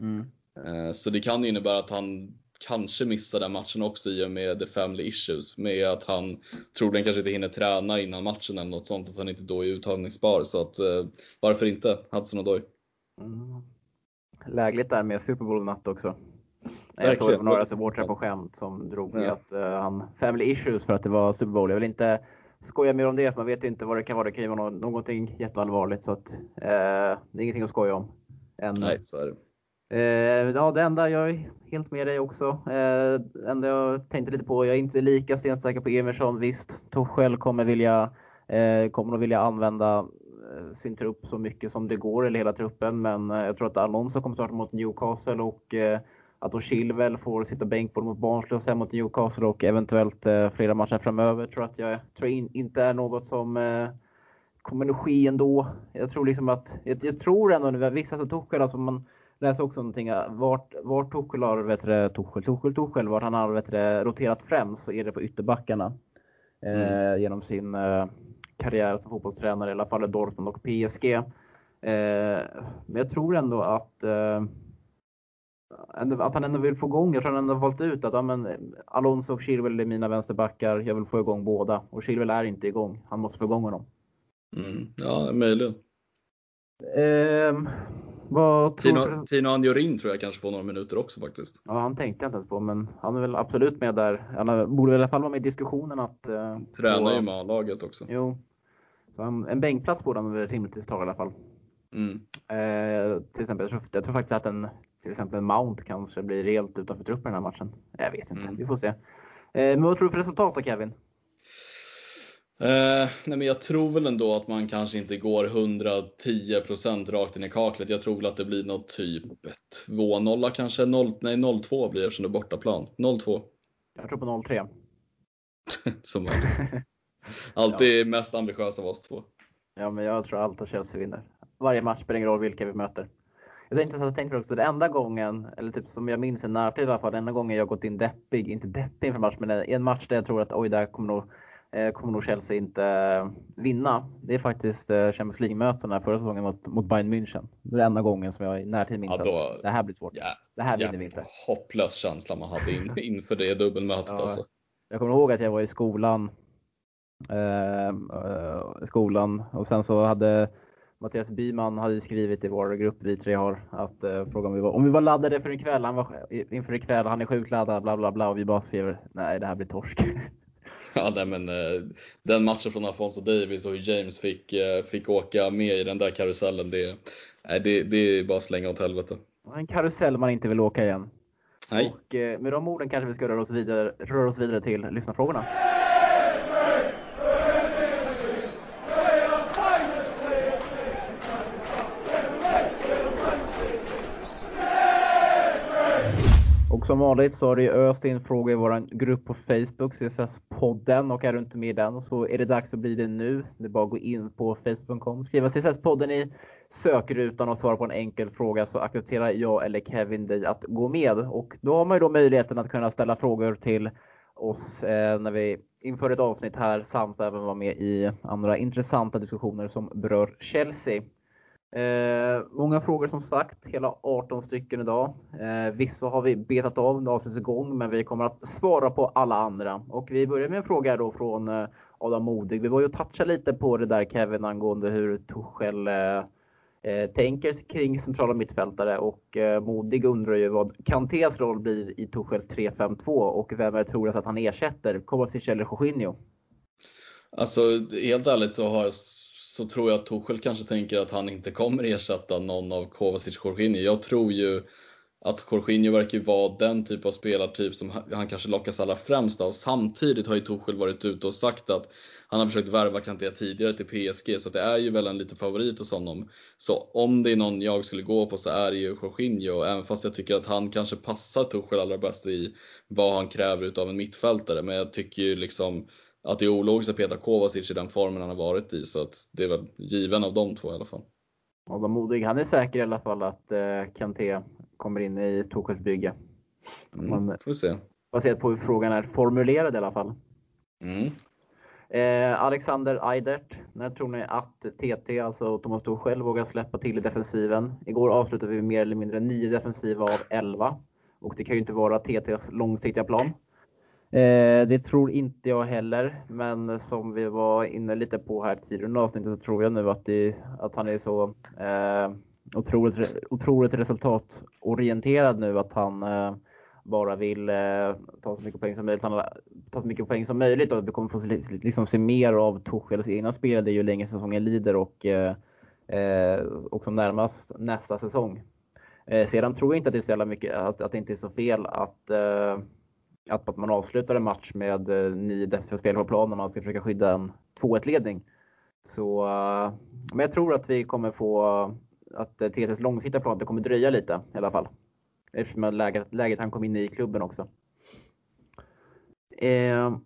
Mm. Eh, så det kan ju innebära att han kanske missar den matchen också i och med the family issues. Med att han troligen kanske inte hinner träna innan matchen eller något sånt, att han inte då är uttagningsbar. Så att eh, varför inte Hudson Odoi? Mm. Lägligt där med Super Bowl-natt också. Jag såg några supportrar på skämt som drog ja. att uh, han family issues för att det var Super Bowl. Jag vill inte skoja mer om det för man vet inte vad det kan vara. Det kan ju vara någonting jätteallvarligt så att uh, det är ingenting att skoja om. Än, Nej, så är det. Uh, ja, det enda jag är helt med dig också. Uh, det enda jag tänkte lite på, jag är inte lika stensäker på Emerson. Visst, Torshäll kommer vilja, uh, kommer att vilja använda sin trupp så mycket som det går, eller hela truppen. Men jag tror att Alonso kommer starta mot Newcastle och att då Chilwell får sitta bänkboll mot Barnsley och mot Newcastle och eventuellt eh, flera matcher framöver tror att jag tror in, inte är något som eh, kommer att ske ändå. Jag tror liksom att, jag, jag tror ändå nu, vissa som Tuchel, alltså man läser också någonting, vart, vart Tuchel har, vet du, Tuchel, Tuchel, Tuchel, vart han har vet du, roterat främst så är det på ytterbackarna. Eh, mm. genom sin eh, karriär som fotbollstränare, i alla fall i Dortmund och PSG. Eh, men jag tror ändå att eh, att han ändå vill få igång, jag tror han ändå har valt ut att ja, men Alonso och Chilwell är mina vänsterbackar, jag vill få igång båda. Och Chilwell är inte igång, han måste få igång honom. Mm, ja, möjligen. Eh, vad Tino, tror Tino Anjorin tror jag kanske får några minuter också faktiskt. Ja, han tänkte jag inte ens på, men han är väl absolut med där. Han borde i alla fall vara med i diskussionen att... Eh, Tränar ju med A-laget också. Jo. Så en bänkplats borde han väl rimligtvis ta i alla fall. Mm. Eh, till exempel, jag tror, jag tror faktiskt att en till exempel Mount kanske blir helt utanför truppen den här matchen. Jag vet inte, mm. vi får se. men vad tror du för resultat då Kevin? Eh, nej men jag tror väl ändå att man kanske inte går 110% rakt in i kaklet. Jag tror väl att det blir något typ 2-0 kanske. 0, nej 0-2 blir det eftersom det är bortaplan. 0-2. Jag tror på 0-3. Som vanligt. Alltid ja. mest ambitiös av oss två. Ja, men jag tror alltid att Chelsea vinner. Varje match spelar ingen roll vilka vi möter. Jag tänkte, jag tänkte också, det enda gången, eller typ som jag minns i närtid i alla fall, den enda gången jag gått in deppig, inte deppig inför match, men i en match där jag tror att oj, där kommer nog Eh, kommer nog Chelsea inte eh, vinna. Det är faktiskt eh, Champions League-mötena förra säsongen mot, mot Bayern München. Det är enda gången som jag i närtid minns ja, då, att det här blir svårt. Ja, det här vinner vi inte. Hopplös känsla man hade in, inför det dubbelmötet ja, alltså. Jag kommer ihåg att jag var i skolan, skolan och sen så hade Mattias Byman hade skrivit i vår grupp vi tre har att eh, fråga om vi var, om vi var laddade för ikväll. Han var inför ikväll, han är sjukt laddad, bla bla bla och vi bara skriver nej det här blir torsk. Ja, nej, men eh, den matchen från Alfonso Davis och hur James fick, eh, fick åka med i den där karusellen, det, nej, det, det är bara slänga åt helvete. En karusell man inte vill åka igen. Nej. Och eh, med de orden kanske vi ska röra oss vidare, röra oss vidare till lyssnarfrågorna. Som vanligt så har det öst in frågor i vår grupp på Facebook, CSS-podden. Och är du inte med i den så är det dags att bli det nu. Det är bara att gå in på facebook.com, skriva CSS-podden i sökrutan och svara på en enkel fråga så accepterar jag eller Kevin dig att gå med. Och då har man ju då möjligheten att kunna ställa frågor till oss eh, när vi inför ett avsnitt här samt även vara med i andra intressanta diskussioner som berör Chelsea. Eh, många frågor som sagt, hela 18 stycken idag. Eh, vissa har vi betat av under avsnittets gång, men vi kommer att svara på alla andra. Och vi börjar med en fråga då från eh, Adam Modig. Vi var ju och touchade lite på det där Kevin angående hur Tuchel eh, eh, tänker kring centrala mittfältare och eh, Modig undrar ju vad Kantés roll blir i Tuchels 3-5-2 och vem är troligast att han ersätter, Kovacic eller Jorginho? Alltså helt ärligt så har jag så tror jag att Tuchel kanske tänker att han inte kommer ersätta någon av Kovacic och Jorginho. Jag tror ju att Jorginho verkar vara den typ av spelartyp som han kanske lockas allra främst av. Samtidigt har ju Tuchel varit ute och sagt att han har försökt värva Kanté tidigare till PSG så det är ju väl en liten favorit hos honom. Så om det är någon jag skulle gå på så är det ju Jorginho, även fast jag tycker att han kanske passar Tuchel allra bäst i vad han kräver utav en mittfältare. Men jag tycker ju liksom att det är ologiskt att peta Kovacic i den formen han har varit i. Så att det är väl given av de två i alla fall. Adam Modig, han är säker i alla fall att eh, Kanté kommer in i Tuchels bygge. Mm, Man, får se. Baserat på hur frågan är formulerad i alla fall. Mm. Eh, Alexander Eidert, när tror ni att TT, alltså Thomas Tuchel, vågar släppa till i defensiven? Igår avslutade vi mer eller mindre nio defensiva av 11 och det kan ju inte vara TTs långsiktiga plan. Eh, det tror inte jag heller, men som vi var inne lite på här tidigare i avsnittet så tror jag nu att, det, att han är så eh, otroligt, otroligt resultatorienterad nu att han eh, bara vill eh, ta så mycket poäng som möjligt. Han ta så mycket poäng som möjligt och vi kommer få liksom, se mer av Tuchels egna spel det är ju länge säsongen lider och, eh, eh och som närmast nästa säsong. Eh, sedan tror jag inte att det är så jävla mycket, att, att det inte är så fel att eh, eh, att man avslutar en match med eh, nio defensiva spelare på planen och man ska försöka skydda en 2-1 ledning. Så, eh, men jag tror att vi kommer få att TTs långsiktiga plan, det kommer dröja lite i alla fall. Eftersom läget, läget han kom in i klubben också. Eh,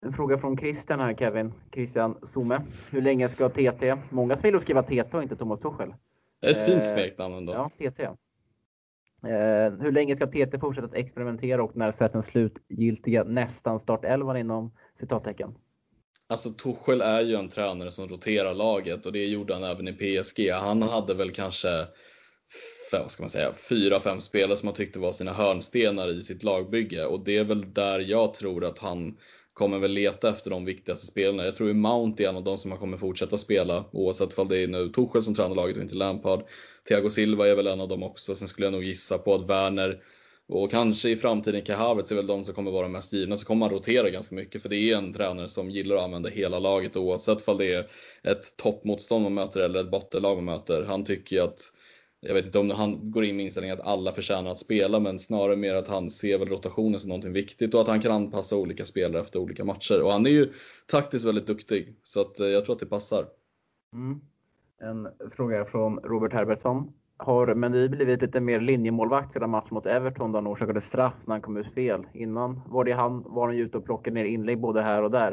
en fråga från Christian här Kevin. Christian Zoome. Hur länge ska TT? Många som vill skriva TT och inte Thomas Tuchel. Det är ett fint smeknamn ändå. Ja, TT. Eh, hur länge ska TT fortsätta att experimentera och när sätts den slutgiltiga nästan startelvan inom citattecken? Alltså Tuchel är ju en tränare som roterar laget och det gjorde han även i PSG. Han hade väl kanske vad ska man säga, fyra, fem spelare som han tyckte var sina hörnstenar i sitt lagbygge och det är väl där jag tror att han kommer väl leta efter de viktigaste spelarna. Jag tror ju Mount är en av de som han kommer fortsätta spela oavsett om det är nu Torshäll som tränar laget och inte Lampard. Thiago Silva är väl en av dem också. Sen skulle jag nog gissa på att Werner och kanske i framtiden Kai är väl de som kommer vara mest givna. Så kommer man rotera ganska mycket för det är en tränare som gillar att använda hela laget oavsett om det är ett toppmotstånd man möter eller ett bottenlag man möter. Han tycker ju att jag vet inte om han går in med inställningen att alla förtjänar att spela, men snarare mer att han ser väl rotationen som någonting viktigt och att han kan anpassa olika spelare efter olika matcher. Och han är ju taktiskt väldigt duktig, så att eh, jag tror att det passar. Mm. En fråga från Robert Herbertsson. Har Mendy blivit lite mer linjemålvakt sedan matchen mot Everton då han orsakade straff när han kom ut fel? Innan var det han, var han ju ute och plockade ner inlägg både här och där.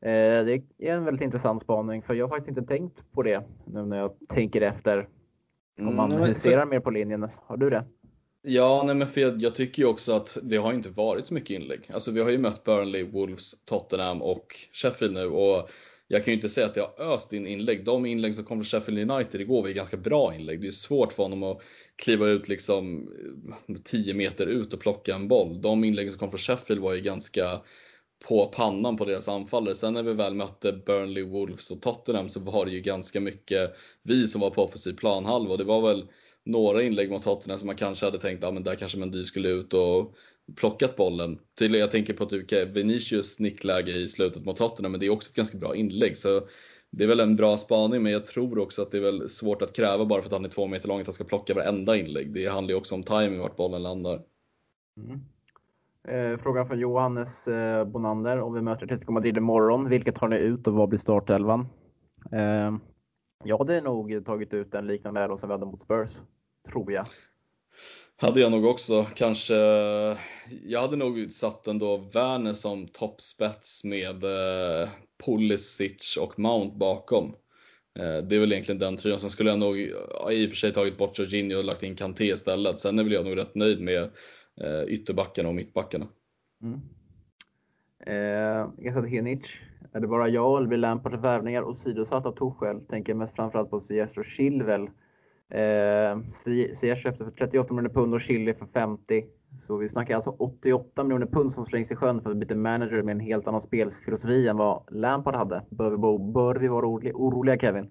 Eh, det är en väldigt intressant spaning för jag har faktiskt inte tänkt på det nu när jag tänker efter. Om man mm, huserar mer på linjen. Har du det? Ja, nej men för jag, jag, tycker ju också att det har inte varit så mycket inlägg. Alltså vi har ju mött Burnley, Wolves, Tottenham och Sheffield nu och jag kan ju inte säga att jag har öst in inlägg. De inlägg som kom från Sheffield United igår var ju ganska bra inlägg. Det är svårt för honom att kliva ut liksom 10 meter ut och plocka en boll. De inläggen som kom från Sheffield var ju ganska på pannan på deras anfallare. Sen när vi väl mötte Burnley, Wolves och Tottenham så var det ju ganska mycket vi som var på offensiv planhalva och det var väl några inlägg mot Tottenham som man kanske hade tänkt, att men där kanske Mendy skulle ut och plockat bollen. Till, jag tänker på typ Vinicius nickläge i slutet mot Tottenham, men det är också ett ganska bra inlägg. Så det är väl en bra spaning, men jag tror också att det är väl svårt att kräva bara för att han är två meter lång att han ska plocka varenda inlägg. Det handlar ju också om timing vart bollen landar. Mm. Eh, fråga frågan från Johannes eh, Bonander. Om vi möter Atletico Madrid imorgon, vilket tar ni ut och vad blir startelvan? Eh, jag hade nog tagit ut en liknande elva som vi hade mot Spurs, tror jag. Hade jag nog också. Kanske, eh, jag hade nog satt ändå Werner som toppspets med eh, Pulisic och Mount bakom. Eh, det är väl egentligen den trion. Sen skulle jag nog i och för sig tagit bort Jorginho och lagt in Kanté istället. Sen är väl jag nog rätt nöjd med Eh, ytterbackarna och mittbackarna. Mm. Eh, Henic, är det bara jag eller blir Lampard värvningar åsidosatt av Torshäll? Tänker mest framförallt på Ziyech och Chilwell. Eh, Ziyech köpte för 38 miljoner pund och Chile för 50. Så vi snackar alltså 88 miljoner pund som slängs i sjön för att byta manager med en helt annan spelfilosofi än vad Lampard hade. Bör vi, bör vi vara oroliga Kevin?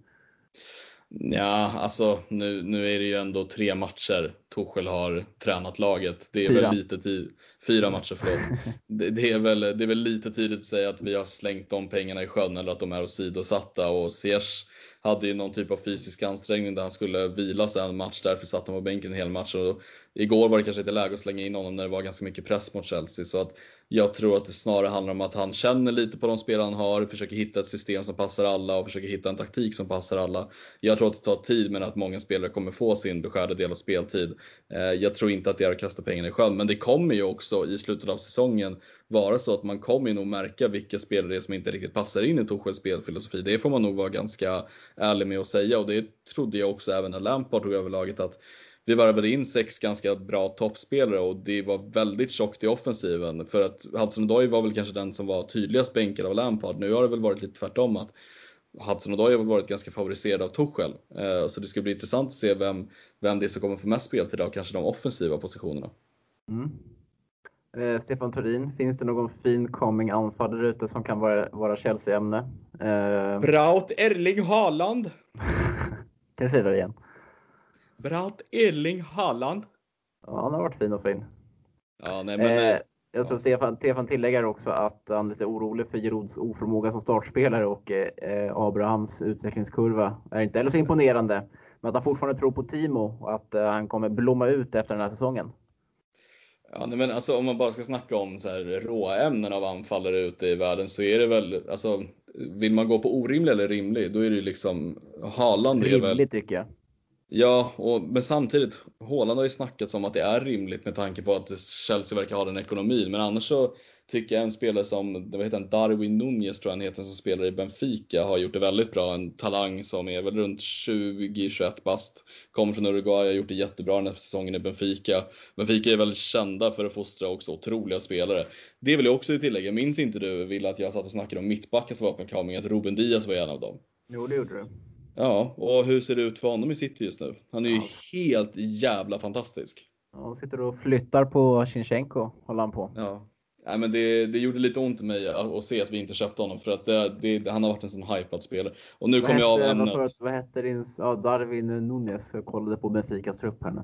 Ja, alltså nu, nu är det ju ändå tre matcher Torshäll har tränat laget. Det är fyra. väl lite tid. Fyra matcher, förlåt. det, det, är väl, det är väl lite tidigt att säga att vi har slängt de pengarna i sjön eller att de är åsidosatta och Ziyech hade ju någon typ av fysisk ansträngning där han skulle vila sig en match, därför satt han på bänken en hel match. Och igår var det kanske inte läge att slänga in honom när det var ganska mycket press mot Chelsea. Så att jag tror att det snarare handlar om att han känner lite på de spelare han har, försöker hitta ett system som passar alla och försöker hitta en taktik som passar alla. Jag tror att det tar tid men att många spelare kommer få sin beskärda del av speltid. Eh, jag tror inte att det är att kasta pengarna i sjön, men det kommer ju också i slutet av säsongen vara så att man kommer nog märka vilka spelare det är som inte riktigt passar in i Torshälls spelfilosofi. Det får man nog vara ganska ärlig med att säga och det trodde jag också även när Lampard tog över laget att vi varvade in sex ganska bra toppspelare och det var väldigt tjockt i offensiven. För att Hudson Odoi var väl kanske den som var tydligast bänkad av Lampard. Nu har det väl varit lite tvärtom att Hudson Odoi har väl varit ganska favoriserad av Tuchel. Eh, så det ska bli intressant att se vem, vem det är som kommer få mest speltid av kanske de offensiva positionerna. Mm. Eh, Stefan Turin, finns det någon fin coming anfallare där ute som kan vara, vara Chelsea-ämne? Eh... Braut Erling Haaland! kan du säga det igen? Braut Erling Haaland. Ja, han har varit fin och fin. Ja, nej, men, eh, jag tror Stefan, Stefan tillägger också att han är lite orolig för Girouds oförmåga som startspelare och eh, Abrahams utvecklingskurva är inte heller så imponerande. Men att han fortfarande tror på Timo och att eh, han kommer blomma ut efter den här säsongen. Ja, nej, men alltså, om man bara ska snacka om så här, råämnen av anfallare ute i världen så är det väl, alltså, vill man gå på orimlig eller rimlig, då är det ju liksom Haaland är väl... Rimlig tycker jag. Ja, och, men samtidigt, Haaland har ju snackats om att det är rimligt med tanke på att Chelsea verkar ha den ekonomin. Men annars så tycker jag en spelare som, vad heter han, Darwin Nunez tror jag han heter, som spelar i Benfica har gjort det väldigt bra. En talang som är väl runt 20-21 bast. Kommer från Uruguay, har gjort det jättebra den här säsongen i Benfica. Benfica är väldigt kända för att fostra också otroliga spelare. Det vill jag också tillägga, minns inte du Wille att jag satt och snackade om mittbackens vapenkamning, att Ruben Diaz var en av dem? Jo, det gjorde du. Ja, och hur ser det ut för honom i City just nu? Han är ju helt jävla fantastisk. Ja, han sitter och flyttar på Shinchenko, håller han på. Ja. Nej, men det, det gjorde lite ont i mig att se att vi inte köpte honom för att det, det, han har varit en sån hypad spelare. Och nu kommer jag av ämnet. Vad, vad hette din, ja, Darwin Nunez, jag kollade på Benficas trupp här nu.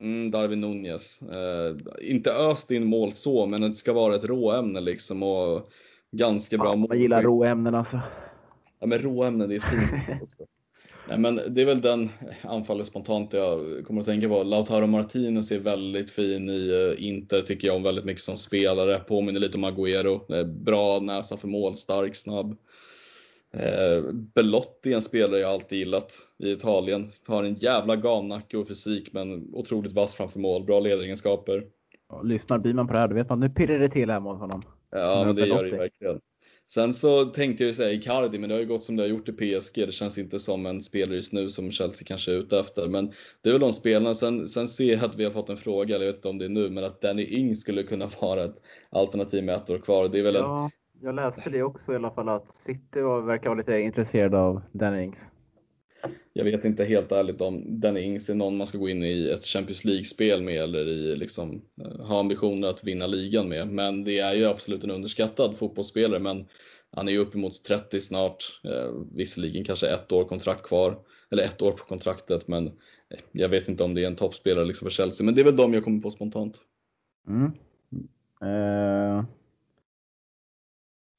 Mm, Darwin Nunez. Eh, inte öst in mål så, men det ska vara ett råämne liksom och ganska bra ja, mål. Man gillar råämnen alltså. Ja men råämnen, det är fint också. Nej, men det är väl den anfallet spontant jag kommer att tänka på. Lautaro Martinez är väldigt fin i eh, Inter, tycker jag om väldigt mycket som spelare. Påminner lite om Agüero. Bra näsa för mål, stark, snabb. Eh, Belotti är en spelare jag alltid gillat i Italien. Har en jävla gamnacke och fysik men otroligt vass framför mål. Bra ledaregenskaper. Ja, lyssnar Byman på det här, då vet man nu pirrar det till hemma hos honom. Ja, men det gör det verkligen. Sen så tänkte jag ju säga Icardi, men det har ju gått som det har gjort i PSG. Det känns inte som en spelare just nu som Chelsea kanske är ute efter. Men det är väl de spelarna. Sen, sen ser jag att vi har fått en fråga, eller jag vet inte om det är nu, men att Danny Ing skulle kunna vara ett alternativ med ett år kvar. Det är väl ja, en... jag läste det också i alla fall att City verkar vara lite intresserade av Danny Ings. Jag vet inte helt ärligt om Danny Ings är någon man ska gå in i ett Champions League-spel med eller i, liksom, eh, ha ambitioner att vinna ligan med. Men det är ju absolut en underskattad fotbollsspelare. Men han är ju uppemot 30 snart. Eh, visserligen kanske ett år kontrakt kvar. Eller ett år på kontraktet. Men eh, jag vet inte om det är en toppspelare liksom för Chelsea. Men det är väl de jag kommer på spontant. Mm. Uh,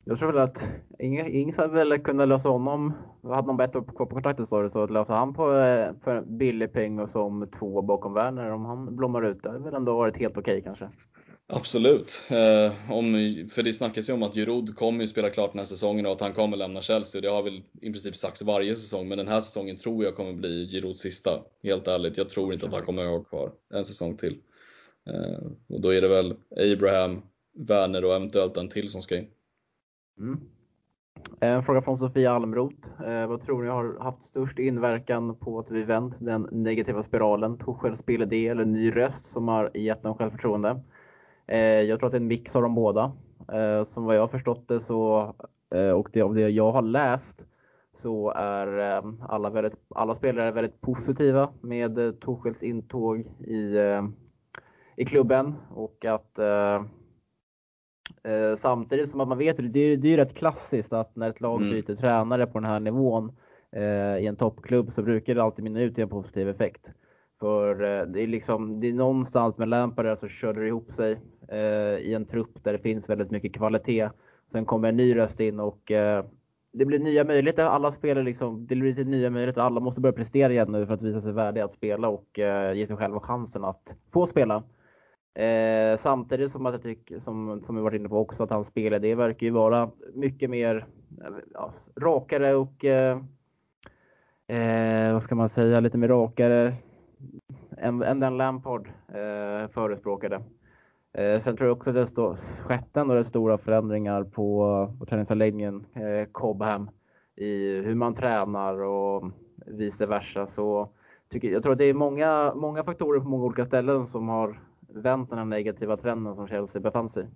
jag tror väl att Ings hade väl kunnat lösa honom. Hade någon bättre kvar på kontraktet så, så att lösa han på eh, för en billig peng och som två bakom Werner om han blommar ut. Det hade väl ändå varit helt okej okay, kanske. Absolut. Eh, om, för det snackas ju om att Giroud kommer ju spela klart den här säsongen och att han kommer lämna Chelsea. Det har väl i princip sagts varje säsong, men den här säsongen tror jag kommer bli Girouds sista. Helt ärligt, jag tror inte att han kommer att ha kvar en säsong till. Eh, och då är det väl Abraham, Werner och eventuellt en till som ska in. Mm. En fråga från Sofia Almroth. Eh, vad tror ni har haft störst inverkan på att vi vänt den negativa spiralen? Torshälls spelidé eller ny röst som har gett dem självförtroende? Eh, jag tror att det är en mix av de båda. Eh, som vad jag har förstått det så, eh, och det, av det jag har läst, så är eh, alla, väldigt, alla spelare väldigt positiva med eh, Torshälls intåg i, eh, i klubben och att eh, Eh, samtidigt som att man vet, det är, det är rätt klassiskt att när ett lag mm. byter mm. tränare på den här nivån eh, i en toppklubb så brukar det alltid mynna ut i en positiv effekt. För eh, det är liksom, det är någonstans med Lampard så körde det ihop sig eh, i en trupp där det finns väldigt mycket kvalitet. Sen kommer en ny röst in och eh, det blir nya möjligheter. Alla spelar liksom, det blir lite nya möjligheter. Alla måste börja prestera igen nu för att visa sig värdiga att spela och eh, ge sig själva chansen att få spela. Eh, samtidigt som att jag tycker, som, som vi varit inne på också, att hans spel det verkar ju vara mycket mer ja, rakare och eh, eh, vad ska man säga, lite mer rakare än, än den Lampard eh, förespråkade. Eh, sen tror jag också att det skett ändå stora förändringar på, på träningsanläggningen eh, Cobham i hur man tränar och vice versa. Så tycker, jag tror att det är många, många faktorer på många olika ställen som har vänt den här negativa trenden som Chelsea befann sig i.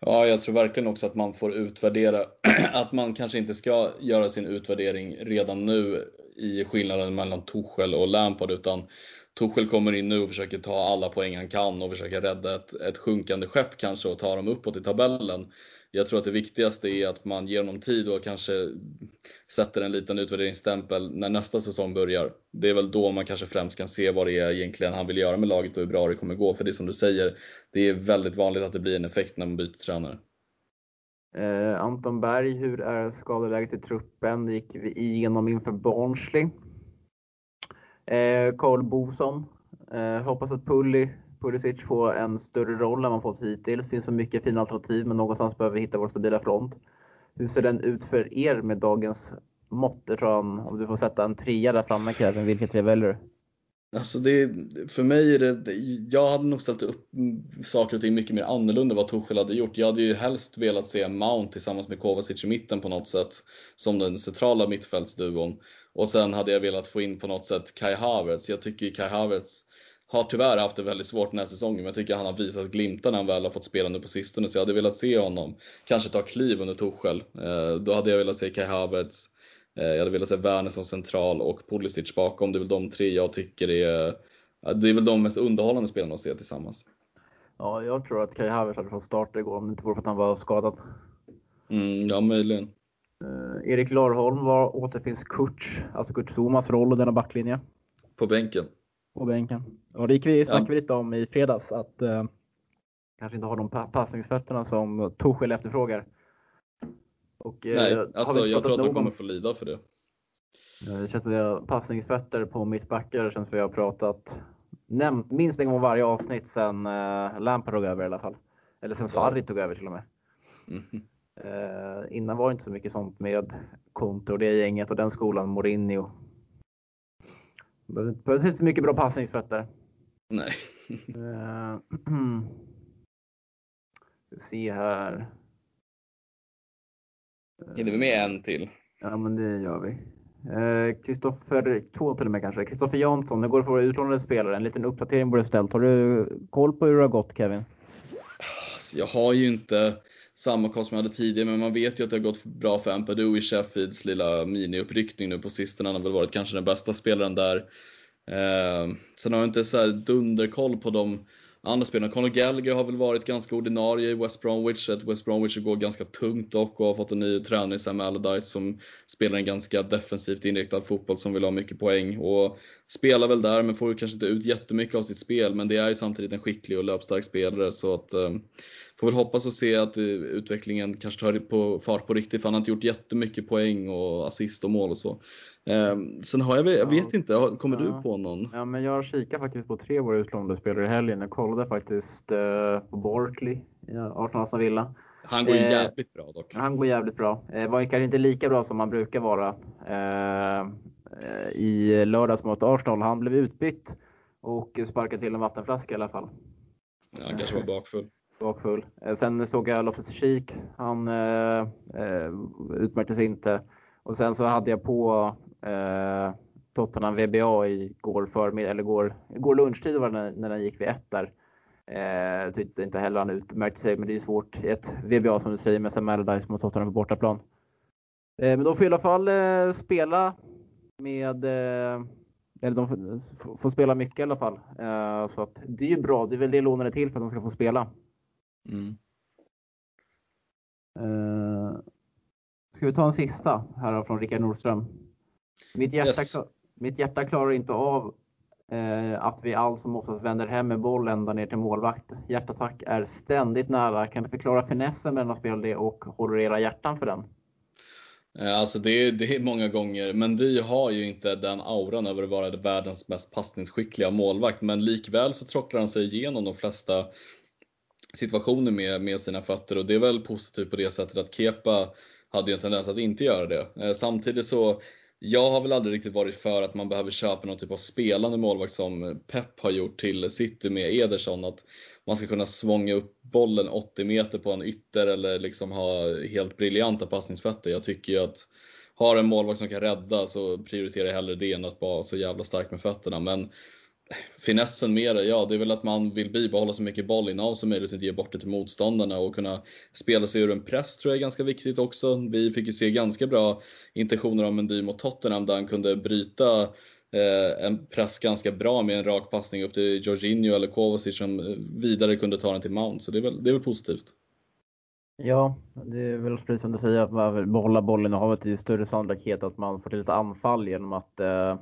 Ja, jag tror verkligen också att man får utvärdera, att man kanske inte ska göra sin utvärdering redan nu i skillnaden mellan Tuchel och Lampard, utan Tuchel kommer in nu och försöker ta alla poäng han kan och försöker rädda ett, ett sjunkande skepp kanske och ta dem uppåt i tabellen jag tror att det viktigaste är att man ger honom tid och kanske sätter en liten utvärderingsstämpel när nästa säsong börjar. Det är väl då man kanske främst kan se vad det är egentligen han vill göra med laget och hur bra det kommer gå. För det är som du säger, det är väldigt vanligt att det blir en effekt när man byter tränare. Eh, Anton Berg, hur är skadeläget i truppen? Det gick vi igenom inför Barnsley. Eh, Carl Boson, eh, hoppas att Pulli Pulisic få en större roll än man fått hittills. Det finns så mycket fina alternativ, men någonstans behöver vi hitta vår stabila front. Hur ser den ut för er med dagens mått? om du får sätta en trea där framme Kevin, vilka tre väljer du? Alltså det, för mig är det, jag hade nog ställt upp saker och ting mycket mer annorlunda vad Tuchel hade gjort. Jag hade ju helst velat se Mount tillsammans med Kovacic i mitten på något sätt, som den centrala mittfältsduon. Och sen hade jag velat få in på något sätt Kai Havertz. Jag tycker ju Kai Havertz har tyvärr haft det väldigt svårt den här säsongen, men jag tycker han har visat glimtar när han väl har fått spela nu på sistone. Så jag hade velat se honom kanske ta kliv under Torshäll. Eh, då hade jag velat se Kai Havertz, eh, jag hade velat se Werner som central och Pulisic bakom. Det är väl de tre jag tycker är, det är väl de mest underhållande spelarna att se tillsammans. Ja, jag tror att Kai Havertz hade fått starta igår om det inte vore för att han var skadad. Mm, ja, möjligen. Erik Larholm, var återfinns Kurt, alltså Kurt Zomas roll i denna backlinje? På bänken på bänken. Och det gick vi, snackade vi lite om i fredags att eh, kanske inte har de passningsfötterna som Torshäll efterfrågar. Och, eh, Nej, alltså jag tror att de kommer få lida för det. Det känns att passningsfötter på mittbackar. Känns att vi har pratat nämnt minst en gång varje avsnitt sen uh, Lampard tog över i alla fall. Eller sen Sarri tog över till och med. Mm. Uh, innan var det inte så mycket sånt med Conte och det gänget och den skolan, Mourinho. Det behövs inte så mycket bra passningsfötter. Nej. uh, se här. Hinner vi med en till? Ja, men det gör vi. Kristoffer, två till och med kanske. Kristoffer Jansson, det går att få utlånade spelare. En liten uppdatering borde ställt. Har du koll på hur det har gått Kevin? Jag har ju inte samma koll som jag hade tidigare, men man vet ju att det har gått bra för Ampadu i Sheffields lilla miniuppryckning nu på sistone. Han har väl varit kanske den bästa spelaren där. Eh, sen har jag inte så här dunderkoll på de andra spelarna. Conor Gallagher har väl varit ganska ordinarie i West Bromwich. Ett West Bromwich går ganska tungt dock och har fått en ny tränare, Sam Allardyce, som spelar en ganska defensivt inriktad fotboll som vill ha mycket poäng. Och spelar väl där men får kanske inte ut jättemycket av sitt spel. Men det är ju samtidigt en skicklig och löpstark spelare så att eh, Får väl hoppas och se att utvecklingen kanske tar på fart på riktigt för han har inte gjort jättemycket poäng och assist och mål och så. Um, sen har jag, jag vet inte, kommer ja. du på någon? Ja, men jag kikade faktiskt på tre av våra utlånade spelare i helgen. Jag kollade faktiskt uh, på Barkley i 18 Aston Villa. Han går eh, jävligt bra dock. Han går jävligt bra. Eh, var kanske inte lika bra som han brukar vara eh, eh, i lördags mot Arsenal. Han blev utbytt och sparkade till en vattenflaska i alla fall. Ja, han kanske var bakfull. Bakfull. Eh, sen såg jag Loftus Cheek. Han eh, eh, utmärktes inte. Och sen så hade jag på eh, Tottenham VBA igår förmiddag, eller går, går lunchtid var det när, när den gick vid ett där. Eh, tyckte inte heller han utmärkte sig, men det är svårt i ett VBA som du säger med Sam Allardyce mot Tottenham på bortaplan. Eh, men de får i alla fall eh, spela med eh, eller de får, får, spela mycket i alla fall. Eh, så att det är ju bra. Det är väl det lånen är till för att de ska få spela. Mm. Uh, ska vi ta en sista här från Rickard Nordström? Mitt hjärta, yes. mitt hjärta klarar inte av uh, att vi allt som oftast vänder hem med boll ända ner till målvakt. Hjärtattack är ständigt nära. Kan du förklara finessen med denna spel och håller era hjärtan för den? Eh, alltså det är, det är många gånger, men Dy har ju inte den auran över att vara världens mest passningsskickliga målvakt. Men likväl så trocklar han sig igenom de flesta situationer med, med sina fötter och det är väl positivt på det sättet att Kepa hade ju en tendens att inte göra det. Eh, samtidigt så, jag har väl aldrig riktigt varit för att man behöver köpa någon typ av spelande målvakt som Pep har gjort till City med Ederson. Att man ska kunna svånga upp bollen 80 meter på en ytter eller liksom ha helt briljanta passningsfötter. Jag tycker ju att har en målvakt som kan rädda så prioriterar jag hellre det än att vara så jävla stark med fötterna. Men finessen med det, ja det är väl att man vill bibehålla så mycket bollinnehav som möjligt och inte ge bort det till motståndarna och kunna spela sig ur en press tror jag är ganska viktigt också. Vi fick ju se ganska bra intentioner av Mendy mot Tottenham där han kunde bryta eh, en press ganska bra med en rak passning upp till Jorginho eller Kovacic som eh, vidare kunde ta den till Mount. Så det är väl, det är väl positivt. Ja, det är väl precis som du säger, att man behålla bollen och ha ett större sannolikhet att man får till ett anfall genom att Eh,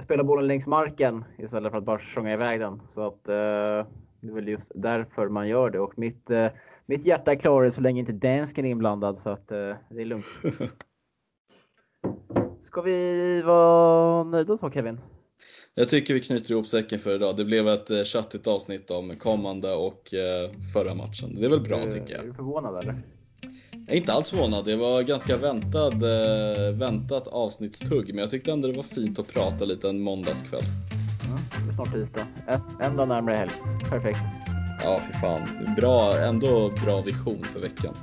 spela bollen längs marken istället för att bara sjunga iväg den. Så att eh, det är väl just därför man gör det. Och mitt, eh, mitt hjärta är klarare så länge inte dansken är inblandad så att det är lugnt. Ska vi vara nöjda så Kevin? Jag tycker vi knyter ihop säcken för idag. Det blev ett köttigt avsnitt om kommande och förra matchen. Det är väl bra tycker jag. Är du förvånad eller? Jag är inte alls förvånad. Det var ganska väntad, eh, väntat avsnittstugg, men jag tyckte ändå det var fint att prata lite en måndagskväll. Ja, det är snart tisdag. En dag närmare helg. Perfekt. Ja, för fan. Bra, ändå bra vision för veckan.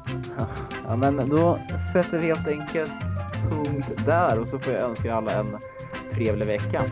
Ja, men då sätter vi helt enkelt punkt där och så får jag önska alla en trevlig vecka.